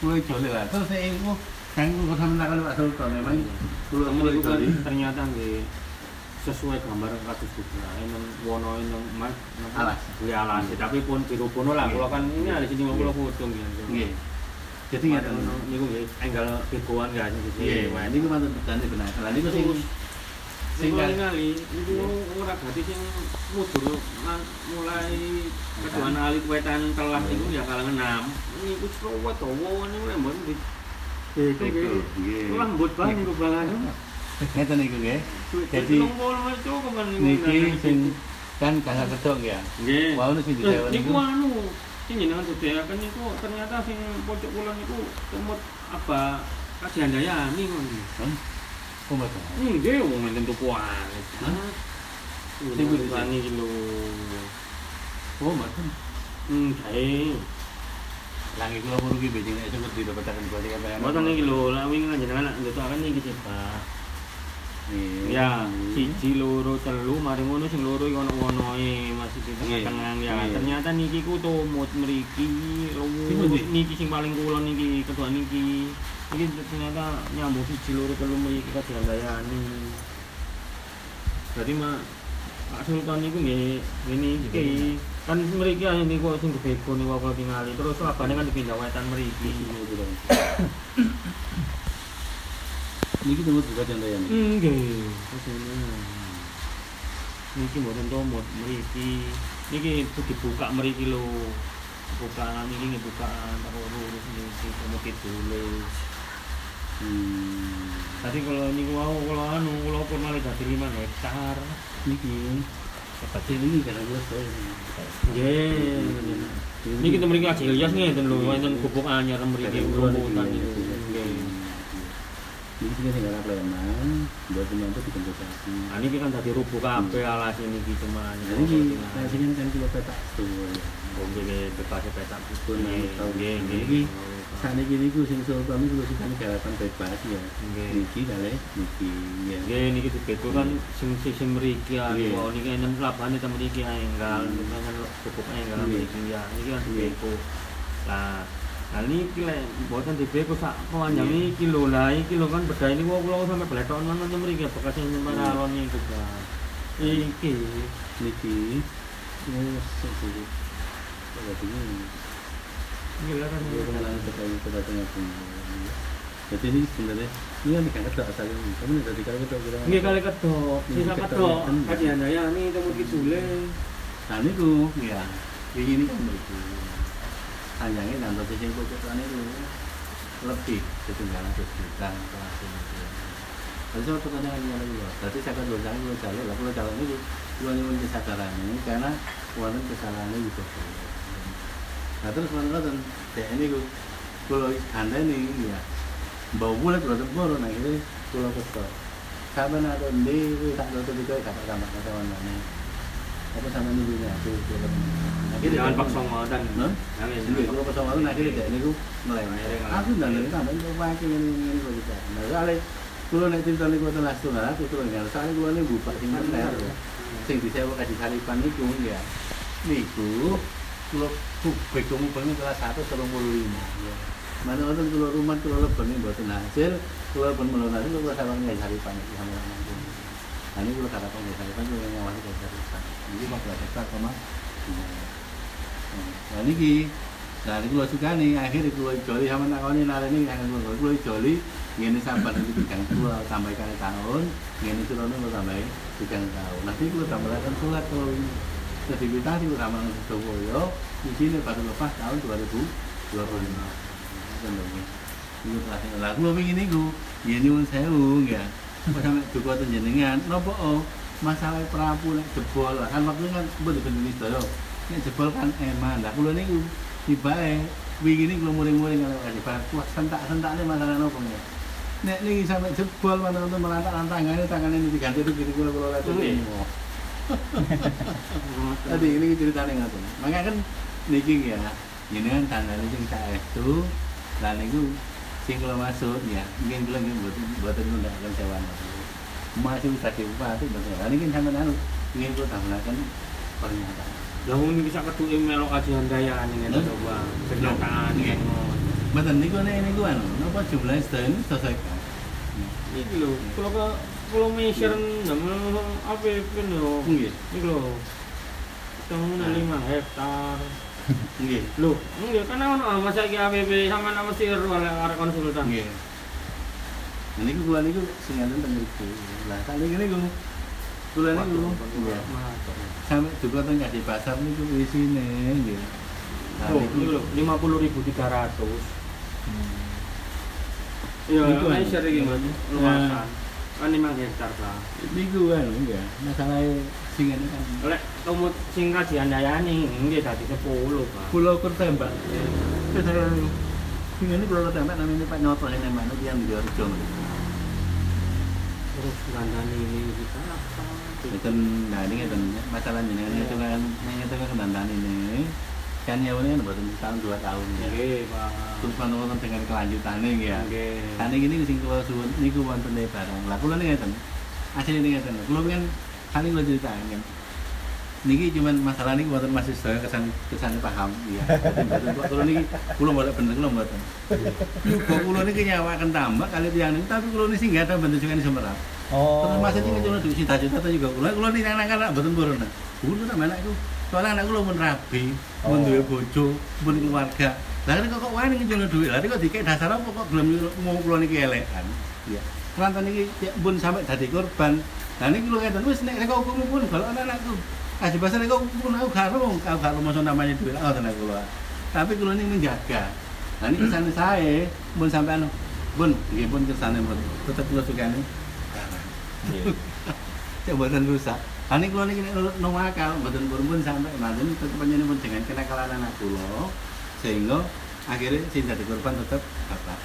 mulai jolek lah. Terus saya ini kan kulo sama nakal Pak Sultan memang Kamu mulai kan jolek. ternyata nggih sesuai gambar kados juga. Emang wono yang mas Alas. Ya alas, tapi pun biru pun lah. Kalau kan ini ada sini kula foto nggih. Nggih. Jadi ngeten. niku nggih enggal begoan gak sih. Iya, wah ini mantan petani benar. Lah niku sing Sing kali kali niku ora berarti sing mudur mulai keduan ali wetan niku ya kalangan. Niku dawa niku lembon di nggih. niku banget. Ngeten niku nggih. Jadi kan niku. niki sing kan kasar kedok ya. Nggih. Wau sing disewa niku niku. anu sing jenengan sedayaken niku ternyata sing pojok kula niku semut apa kajiandayani ngono. Hmm? Oh, betul. Nggih, wong enten tuku. Hah? Sing wani iki lho. Oh, betul. Hmm, kae. Langi kula murugi bejing nek sing didapetaken bali apa Mboten iki lho, kan jenengan niki sih, Pak. Ya, siji loro telu mari ngono sing loro iki ono-onoe masih di tengah-tengah ya. Nggih. Ternyata niki ku tumut mriki, pundi? niki sing paling kulon niki kedua niki. Iki ternyata nyambung siji loro telu mriki kajiandayani. Berarti mah Pak Sultan niku nggih ngene iki. Kan mriki ae niku sing bego niku kula tingali. Terus labane kan dipindah wetan mriki. Niki tunggu juga jandayan. Nggih. Niki mboten tomot mriki. Niki itu dibuka mriki lho. Bukaan iki ngebuka terus niki tomot ditulis. Hmm. Tadi kalau niku mau kalau anu kalau pun malah dadi 5 hektar. Niki Kecil ini karena gue saya. Nggih. Niki temen mriki Haji Ilyas ngeten lho, wonten gubuk anyar mriki rumputan. Nggih. Ini sing ora preman, buat menyambut dikompensasi. Nah ini kan tadi rubuh kabeh alas ini gitu cuma Nah, ini nah sing kan kilo petak tuh. Bombe bebas petak Pun Nggih, tahu nggih, ini nggih. saat ini niku sing sultan niku sing kan garapan bebas ya. Nggih. Niki kali niki ya. Nggih niki dibeto kan sing sing mriki ya. Nggih. Wah niki enem labane temen iki ae enggal, dengan cukup enggal Nggih. mriki ya. Niki kan Nggih. dibeto. Nah niki lek mboten dibeko sak panjang Nggih. iki lho. Lah iki lho kan bedha ini kula sampe blethon nang mriki bekas sing nyemar Nggih. alon niku kan. Iki Niki wis sing Kalau ini iki lho kan. Dia pengenalan terkait kedatangan Jadi ini sebenarnya ini kan ikan kedok asalnya. Kamu nih dari kali kedok kira. Nggih kali kedok, sisa kedok, kan. Kajian daya nih temu kidule. Nah ini ku, ya. Gini kan itu. Panjangnya dan tapi sing kan itu lebih ketinggalan sejuta kelas itu. Tapi saya pertanyaan yang lagi loh. Berarti saya kan dua jalan dua jalan. Lah kalau jalan itu dua kesadaran ini karena wonten kesalahannya juga. Nah terus mana dek ini ku kalau anda ini ya bau bulat kalau tempur nah ini kalau kesel. Sama nak di tak ada tuh tak tambah kata mana apa sama nunggunya aku kalau Jangan paksa ngodan. Jangan Ini kalau pas awal nanti dia ini ku melenger. Aku dan ini tambah itu pakai ini ini kok kita. Nah kali kalau nanti cerita gua telah setengah aku terus nggak soalnya gua nih buka sing bener. Sing disewa kasih salipan niku ya. Niku kalau kubik kamu pengen kelas satu terus puluh lima. Mana orang kalau rumah kalau lebih nih buat hasil kalau pun melunasi kalau sama nggak salipan itu sama itu. Nah ini kalau kata pengen salipan kalau yang ngawasi dari Ini kelas satu sama Nah niki Nah, ini kalau suka nih, akhirnya kalau joli sama nari nih, akan kalau kalau joli, ini sabar nanti tiga pulau tambah kali tahun, ini sudah nih tambah tiga tahun. Nanti kalau tambahkan surat kalau sertifikat itu sama Surabaya, di sini baru lepas tahun 2025. Contohnya, itu kelasnya. Lah, kalau begini gue, ya nyuwun sewu, ya. Sampai duka jenengan, nopo oh, masalah perapu nek jebol. Lah kan waktu kan bener-bener ini sedaya nek jebol kan eman. Lah kula niku tibae wingi ini kula muring-muring kalau kasih bar kuat sentak-sentakne masalah nopo ya nek niki sampai jebol mana untuk melantak tangane ini diganti itu kula kula lihat *laughs* Nggih. tadi ini ceritanya ngatur makanya kan niki ya ini kan tandanya sing saya itu lah niku sing kula masuk ya mungkin kula nggih buat buatan ngundang kan sewa bisa betul ini kan sampai anu ingin kula tambahkan pernyataan Lah wong iki sak ketuke melok kajian daya ning ngene Hah? to, Bang. Pernyataan. Mboten niku nek niku anu, napa jumlah sedaya ini selesaikan. Iki lho, kalau ke kalau measure ndamel APP lho. Nggih. Iki lho. Nah. 5 hektar. Nggih. Lho, nggih kan ono masa iki APP sama nama arek konsultan. Nggih. Niku kula niku sing enten teng mriku. Lah sak niki niku kula niku iya. Sampai juga teng kasih pasar niku isine nggih. Nah Oh, niku iki lho 50.300. Iya, Niku, anu. measure iki Mas. Luasan. Kan 5 hektar lah. niku anu nggih. Masalah sing enten kan Lek tumut sing kajian dayane nggih dadi 10, Pak. Pulau Kertembak. Sing ini Pulau Kertembak namanya Pak Nyoto yang nembak itu yang di. Terus ini kita apa? Ngeten nah ini ngeten masalah jenengan itu kan itu kan kendandan ini kan ya ini kan buatan tahun dua tahun ya. Pak. Terus panonton dengan kelanjutannya ya. Nggih. Kan ini sing kula suwun niku wonten e barang. Lah kula nih ngeten. Asli ini ngeten. Kula kan kali kula ceritakan. Niki cuman masalah niki wonten masih saya kesan kesan paham kok kula niki kula mboten bener mboten. Kok kula niki nyawakan tambah kali tiyang niku tapi kula niki nggak ada bentuk sing semerap. Oh. Terus masih ini cuma duit cita-cita itu juga. Kula kula nih anak anak betul betul nah. Dulu sama anak itu. Soalnya anak kula pun rabi, pun Oh. duwe bojo, pun keluarga. Lah kan kok wani ngejono duit. Lah kok dikek dasar apa kok gelem mau kula niki elekan. Iya. Kelantan niki ya, pun sampai dadi korban. Lah niki kula ngeten wis nek kok hukum pun kalau anak-anakku. Kasih pasar kok pun aku karo, aku karo masa namanya duit. Oh tenan kula. Tapi kula ini menjaga. Nah ini kesan saya, pun sampai anu, pun, nggih pun kesane pun, tetep kula sukani. Cek buatan rusak. Ani kula niki nek nang akal mboten pun sampai manten tetep panjenengan dengan kenakalan anak kula sehingga akhirnya sing dadi korban tetep bapak.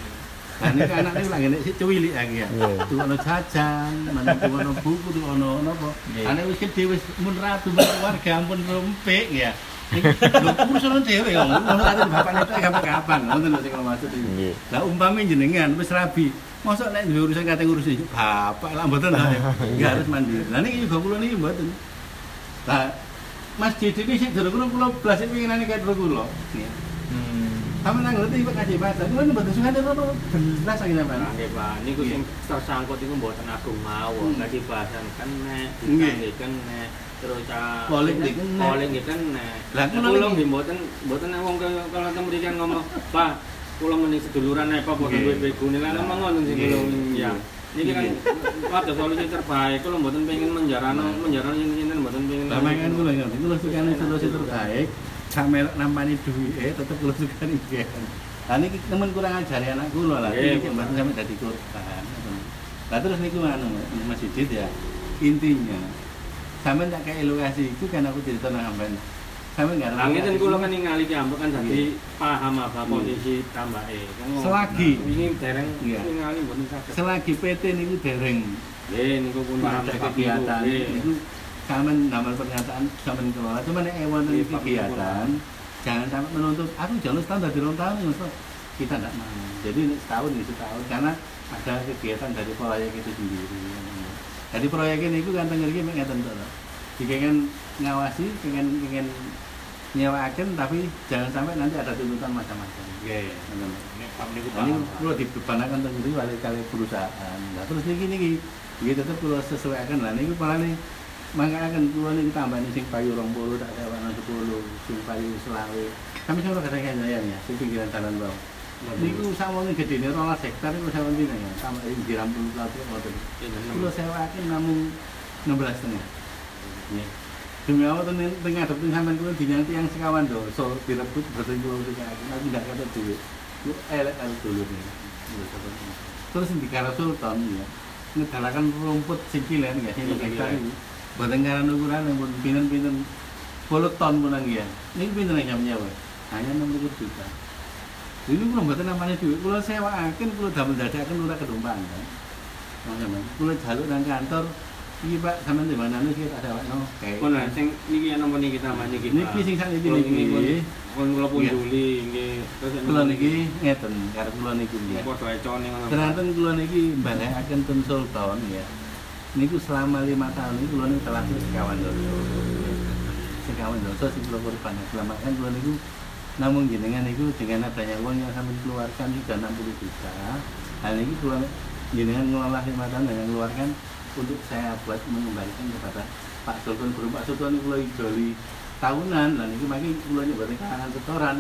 Nah ini anak ini lagi nek sik cuwilik lagi ya. Iya. Tukono jajan, mana tukono buku, tukono napa. Iya. Anak wis gede wis mun ratu keluarga ampun rompek ya. Lho urusan dhewe kok. Ngono kate bapakne kapan-kapan. Ngoten lho sing maksud iki. Nggih. Lah umpami jenengan wis rabi. Mosok nek duwe urusan kate ngurusi bapak lah mboten lah. *laughs* Enggak harus mandiri. Lah niki juga kula niki mboten. Lah Mas Didi ini sih dulu kula belas pinginane kaya dulu kula. Ya. Hmm. Sama nang ngerti Pak Kaji Baca. Kuwi mboten sungkan dulu belas lagi sampean. Nggih, Pak. Niku sing tersangkut iku mboten agung mawon. Hmm. Kasih bahasan kene, Nggih. nggih kene. Terus kene. Poling nggih kene. Lah, kula kula nggih mboten mboten wong kaya kalau kan ngomong, "Pak, kula mending seduluran ae Pak, boten duwe begune." Ngomong ngoten sing kula ya. Niki kan ada solusi terbaik. Kula mboten pengen menjarano menjarano yen-yen mboten pengen. Lah mangan kula ngerti. Kula sukane solusi terbaik. Sampe nampani duwike tetep kula sukane nggih. Lah niki temen kurang ajar ya anak kula lah. Iki mboten sampe dadi korban. Lah terus niku anu Mas Didit ya. Intinya sampean tak kayak lokasi itu kan aku cerita nang sampean. Lah ngeten kula kan ningali ambek kan dadi paham apa kondisi tambahe. Kan ngomong, Selagi. nah, ini dereng Iya. ningali mboten saged. selagi PT niku dereng Nggih niku pun paham kegiatan niku. Itu sampean nambah pernyataan sampean kelola cuma nek ewan Iya, kegiatan jangan sampai menuntut aku jalur setahun dari rong tahun Ustaz." kita tidak mau jadi setahun ya setahun karena ada kegiatan dari proyek itu sendiri jadi proyek ini itu kan tengger iki mek ngeten to jika kan ngawasi pengen pengen nyewakan tapi jangan sampai nanti ada tuntutan macam-macam. Niku Nah, ini perlu dibebanakan sendiri kali kali perusahaan. Nah, terus niki niki iki tetep perlu sesuaikan lah niki malah nih maka akan keluar nih tambah nih sing payu rong puluh tak ada warna sepuluh sing payu selawe. Kami sama kadang kadang ya sing pinggiran jalan bawah. Niku sama nih gede nih rolas hektar itu sama ini ya sama ini dirampung satu motor kalau sewakan namun 16 setengah. Ya demi Allah tengah adep sampean kuwi dinyanti yang sekawan doso direbut boten kula sing aku ndak kata duwe. Ku elek kali dulu nih terus di Kara Sultan ya ngedalakan rumput sikilen ya sing hektar boten karan ukuran yang pun pinten-pinten 10 ton pun ya ini pinten yang nyawa hanya 60 juta. Ini kula mboten namanya duit. Kula sewaaken kula damel dadakan ora kedumpang kan? Kula jaluk nang kantor iki Pak sampean di mana iki tak sewakno kayak Pun lah, sing niki ana niki kita niki. Niki sing sak niki niki. pun pun kula pun juli nggih. Kula niki ngeten karo kula niki ya padha econe ngono. Ternyata kula niki balekaken ten Sultan ya. Niku selama lima tahun ini kula niku telah sekawan doso. Sekawan doso sing kula korban. Selamatkan kula niku namun jenengan niku dengan adanya uang yang sampai keluarkan sudah 60 juta. Hal ini kula jenengan ngelola lima tahun dan yang keluarkan untuk saya buat mengembalikan kepada Pak Sultan. Guru Pak Sultan niku lagi joli tahunan. Lah niku makin kula nyoba kalangan setoran.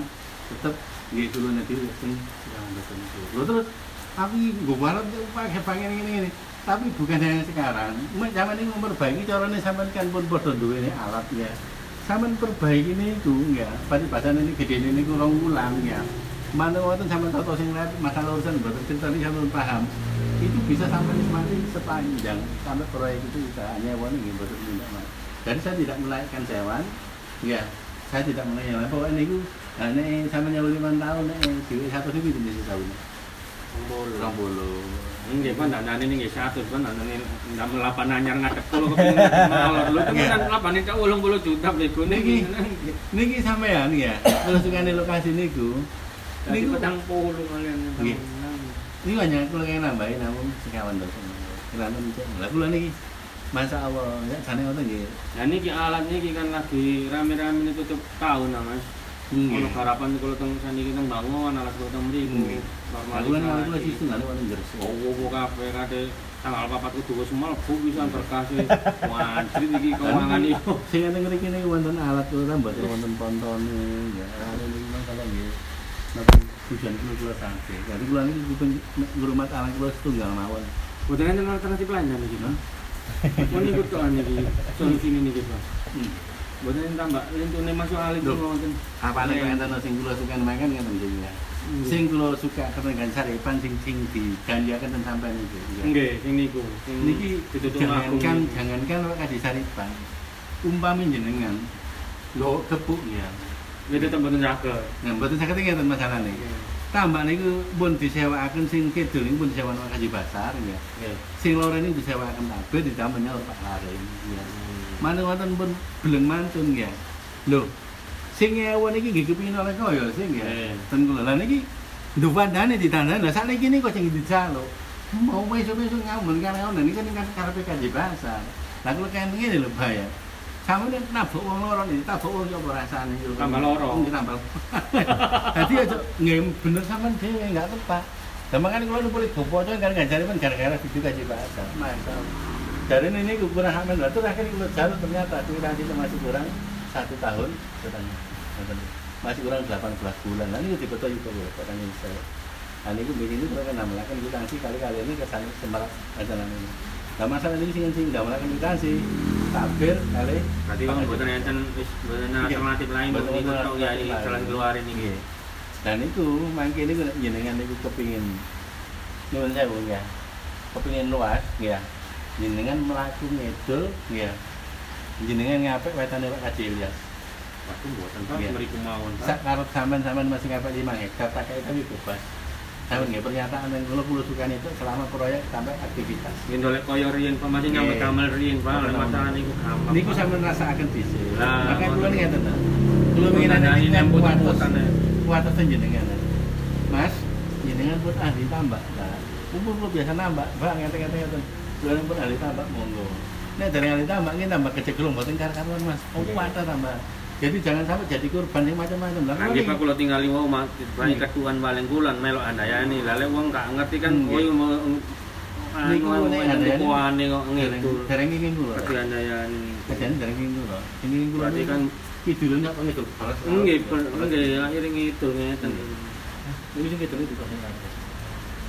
Tetep nggih kula nanti sekawan doso niku. Lho terus aku gue balap pakai pengen ini ini tapi bukan yang sekarang. Zaman ini memperbaiki caranya sampean kan pun bodoh duwe ini alat ya. Sampean perbaiki ini itu ya. Pada badan ini gede ini kurang ulang ya mana waktu sampean tahu sing masalah urusan cerita ini sampean paham itu bisa sampai nikmati sepanjang sampai proyek itu hanya wan ini bodoh tidak mas jadi saya tidak menaikkan sewan ya saya tidak menaikkan pokoknya itu nah ini sampai nyawa lima tahun nih duit satu ribu itu bisa tahun Rong puluh. Nggih, Pak, dandane nggih satu, Pak, dandane ndak melapan anyar ngadep kula kepengin malor. Lho, Iya. kan lapane tak 80 juta bego Niki, niki sampean ya. Kalau sukane lokasi niku, Niku petang puluh kalian. Nggih. Ini hanya kalau yang nambahin namun sekawan dosa. Kelihatan cek. Lah kula niki Masya Allah, ya jane ngoten nggih. Nah niki alat niki kan lagi rame-rame ini tutup tahun nah Mas. Ono harapan kalau teng saniki teng bangun alat kula teng mriku. Nggih. Lah kula niki kula sistem ngene wonten jersi. Oh, oh, kabeh kate tanggal papat kudu wis mlebu bisa berkasi. *laughs* Wajib iki keuangan iki. Sing ngene mriki niku wonten alat kula mboten wonten pontone ya. Ane niku masalah nggih. Tujuan kula kula sampe. Jadi kula niki dipun ngrumat alat kula setunggal mawon. Boten enten alternatif lain kan iki, Pak. Mun ikut kok niki solusi ini. Hmm. Boten enten tambah lintune masuk alit Loh. kula wonten. Apa nek enten sing kula sukan makan ngeten nggih ya. Sing kula suka ketengan saripan sing sing diganjakan ya. nggih sing niku. Sing Niki ditutup jangankan jangankan kasih saripan. Umpami jenengan lo kepuk ya. Tetep boten saged. Nah, mboten saged ngeten masalah nih. tambah niku pun disewakaken sing kidul niku pun disewakaken Kaji Basar ya. Nggih. Sing loro niku disewakaken kabeh ditambah menyang Pak Laring ya. Manut wonten pun beleng mantun ya. Lho, sing ewon iki nggih kepingin oleh kaya sing ya. Eh. Ten kula lah niki nduvandane ditandani. Lah sakniki niku sing dijaluk. Mau besok-besok ngamen karena niki kan karepe Kaji Basar. Lah kula kan ngene lho bahaya. Sampe nek nabuk wong loro niki tabuk wong yo rasane yo. Tambah loro. Nggih, tambah. *laughs* Dadi aja nggih bener sampean dhewe enggak tepat. Lah makane kula nu boleh gopo aja kan ngajari men gara-gara video kaji bahasa. Masa. Dari ini kurang hamil batu akhirnya kula jalur ternyata durasi itu masih kurang satu tahun katanya. Masih kurang 18 bulan. Nah ini dibetul juga kula katanya saya. Nah ini gue ini mereka namanya kwitansi kali-kali ini kesan semarak ajaran ini. Nah masalah ini sing sing namanya kwitansi tabir kali Berarti wong mboten enten wis mboten Iya. alternatif lain Mboten ikut tok ya iki lain. jalan keluarin iki. Nggih. Dan itu mangke niku jenengan niku kepingin nyuwun sewu ya. Kepingin luas ya. Jenengan mlaku ngedol ya. Jenengan ngapik wetane Pak Kaji Ilyas. Waduh mboten Pak Iya. mriku mawon Sak Pak. karo sampean-sampean masih ngapik 5 hektar pakai itu bebas. Sampeyan nggih pernyataan yang kula kula sukan itu selama proyek sampai aktivitas. Yen dolek koyo riyen Pak masih nyampe kamel riyen Pak, Betul. masalah niku gampang. Niku Pak. sampean rasakaken dhisik. Lah, Makanya kula ngeten to. Kula nembut kuatos. nembutane. Kuatos jenengan. Mas, jenengan pun ahli tambak. Nah, umur lu biasa nambak, Bang, ngeten-ngeten ngeten. Kula pun ahli tambak monggo. Nek dari ahli tambak ini tambah kecegelung mboten kar-karuan Mas. Oh, kuat tambah. Jadi jangan sampai jadi korban yang macam-macam. Lah Nggih Pak kula tinggal wong mak bayi Hmm. ketuan baleng kulan melok andayani. Lah lek wong gak ngerti kan Hmm, kowe nggih. mau Niku nek anu andayani. kuane kok ngedul. dereng iki kula. Berarti andayani. Kejane dereng iki kula. Ini kula Berarti kan kidulun kok ngedul. nggih nggih akhire ngidul ngeten. Ini sing kidul itu kok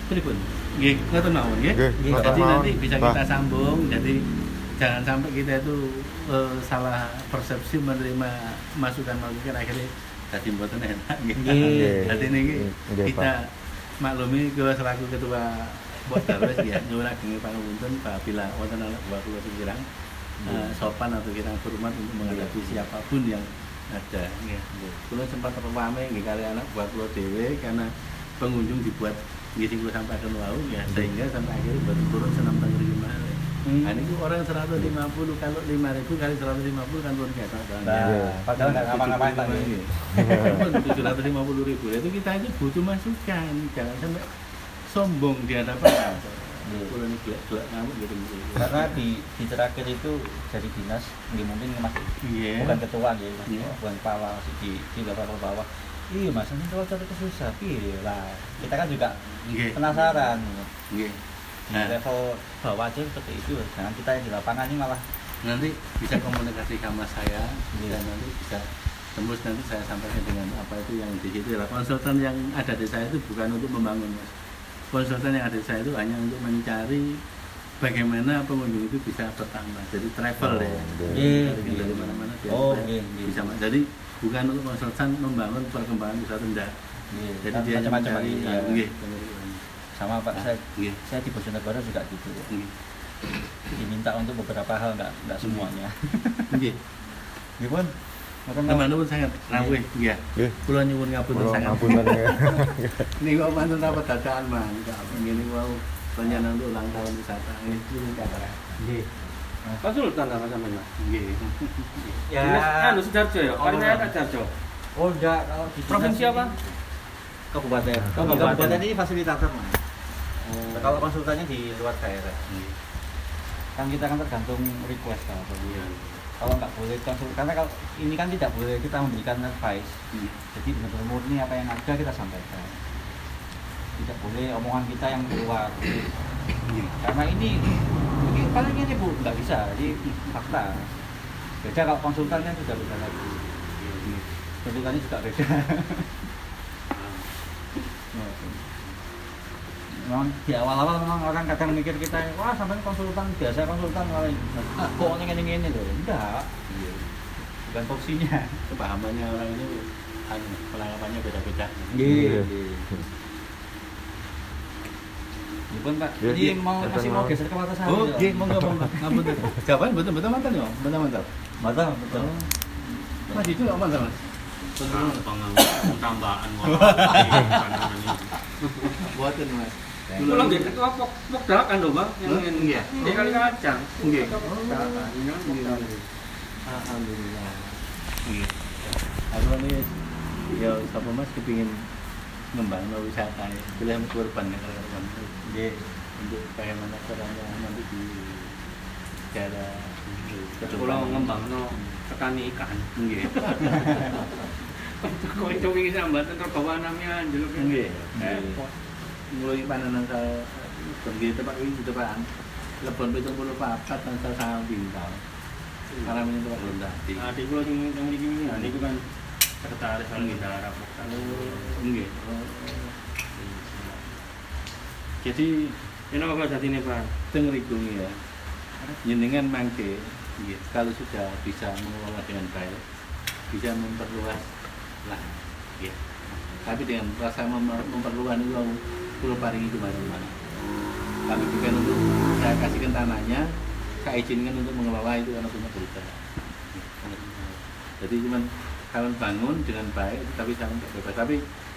Pripun? Nggih, ngoten mawon nggih. Jadi nanti bisa kita sambung. Jadi jangan sampai kita itu eh, salah persepsi menerima masukan-masukan akhirnya jadi mboten enak. nggih. Nggih. Jadi ini Nggih, kita maklumi kula selaku ketua Bos Darwes ya nyuwun ageng pangapunten apabila wonten anak buah kula sing kirang eh, sopan atau kita hormat untuk menghadapi siapa pun yang ada. nggih. Kula sempat terpamai nggih kali anak buah kula dhewe karena pengunjung dibuat nggih kula sampaikan wau ya sehingga sampai akhirnya baru turun senam malih. Hmm. Nah, ini orang 150 kalau 5000 kali 150 kan luar biasa. kan? Nah, Ya. padahal nggak ngapa-ngapain tadi. Tujuh ratus lima puluh ribu itu kita aja butuh masukan, jangan sampai sombong di hadapan. Iya. Ini gelak-gelak ngamuk gitu. Karena di di terakhir itu dari dinas, nggih mungkin mas Iya. bukan ketua nggih, mas, Iya. bukan kepala masih di di level bawah. Iya mas, ini kalau cari susah, iya lah. Kita kan juga Iya. penasaran. Iya. Di Nah, level bawah aja seperti itu, jangan kita yang di lapangan ini malah nanti bisa komunikasi sama saya Iya. dan nanti bisa tembus nanti saya sampaikan dengan apa itu yang di situ. Lah, Konsultan yang ada di saya itu bukan untuk membangun, mas. Konsultan yang ada di saya itu hanya untuk mencari bagaimana pengunjung itu bisa bertambah. Jadi travel Oh, ya. iya. Dari- dari mana-mana biar Oh, supaya iya, iya. bisa jadi bukan untuk konsultan membangun perkembangan wisata enggak. Iya, Jadi dia macam-macam mencari ya, ya. Sama Pak, Ah, saya nggih, saya di Bojonegoro juga gitu. nggih. Diminta untuk beberapa hal nggak nggak semuanya. Nggih. *laughs* Nggih pun. Mboten Teman nuwun sangat rawuh iya. Nggih. Kula nyuwun ngapunten sangat. ngapunten *laughs* ya. Niku mantun dapat dadaan mantap. Ngene wau rencana untuk ulang tahun wisata. Nggih. Nggih. Konsultan apa sampean Mas? Nggih. *laughs* Ya. Dinas anu Sidarjo ya, Oh, Karena enggak. ada Sidarjo. Oh enggak, kalau di Provinsi apa? ini- Kabupaten. Kabupaten. Kabupaten ini fasilitator mas. Oh. Kalau konsultannya di luar daerah. Nggih. Kan kita kan tergantung request kan. Iya. Kalau nggak boleh konsul, karena kalau ini kan tidak boleh kita memberikan advice. Nggih. Jadi benar-benar murni apa yang ada kita sampaikan. Tidak boleh omongan kita yang keluar. Nggih. Karena ini ini paling ini bu nggak bisa. Jadi fakta. Beda kalau konsultan kan sudah beda lagi. Nggih. Konsultannya juga beda. *laughs* Memang di awal-awal memang orang kadang mikir kita, wah sampai konsultan biasa konsultan malah ah, kok ini ini ini loh. Enggak, Nggih. bukan porsinya. Kepahamannya orang itu anu, penangkapannya beda-beda. Iya. Ya pun Pak, Iya, ini iya. mau masih mau geser ke mata saya. Oh, nggih, monggo monggo. Ngapunten. Jawaban betul-betul mantan ya, betul mantap. Mata betul. Mas itu nggak mantap, Mas. Betul. pengembangan tambahan Buatan mas. *laughs* Kulo lagi ketua pok pok dalakan lho, Bang. Yang Hah? ini. Iya. Kali kacang. Nggih. Pok dalakan. Ini kan dalakan. Alhamdulillah. Iya. Aku ini ya sapa Mas kepingin ngembang wisata ya. Bila kurban ya kawan. Nggih. Untuk bagaimana caranya nanti di cara Kulo ngembang no petani ikan. Nggih. *laughs* Kok itu wingi sambat entar bawa namanya anjlok. Nggih. Mulai panenan sa pergi tempat ini di depan. Lebon pitung puluh papat dan sa sangat bintang. Karena ini tempat rendah. Adik kulo sing yang mriki wingi, adik ku kan sekretaris bintara pok dalakan. Nggih. Jadi Ini apa jadi nih, Pak? tengeriku ya. Jenengan mangke kalau sudah bisa mengelola dengan baik, bisa memperluas lah. Ya. Tapi dengan rasa mem- memperluas itu perlu paringi ke mana-mana. Tapi bukan untuk saya kasihkan tanahnya, saya izinkan untuk mengelola itu karena punya berusaha. Jadi cuman kalau bangun dengan baik, tapi saya bebas. Tapi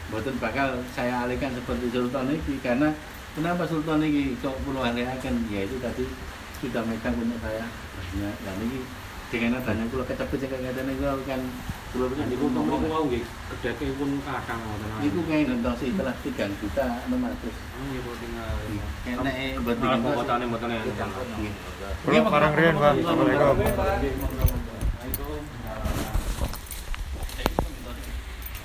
buatan bakal saya alihkan seperti Sultan ini karena kenapa Sultan ini kok perlu alihkan? Ya itu tadi sudah megang punya saya banyak. Dan ini dengan adanya kalau kecepet jaga adanya kalau kan kalau Adik ku tong mriku wau nggih, gedheke pun kadang ngoten. itu kayak nonton sih telah tiga juta enam ratus. Nggih, kok tinggal. Mboten enten. Kalau barang rian, Pak. Assalamualaikum. Assalamualaikum.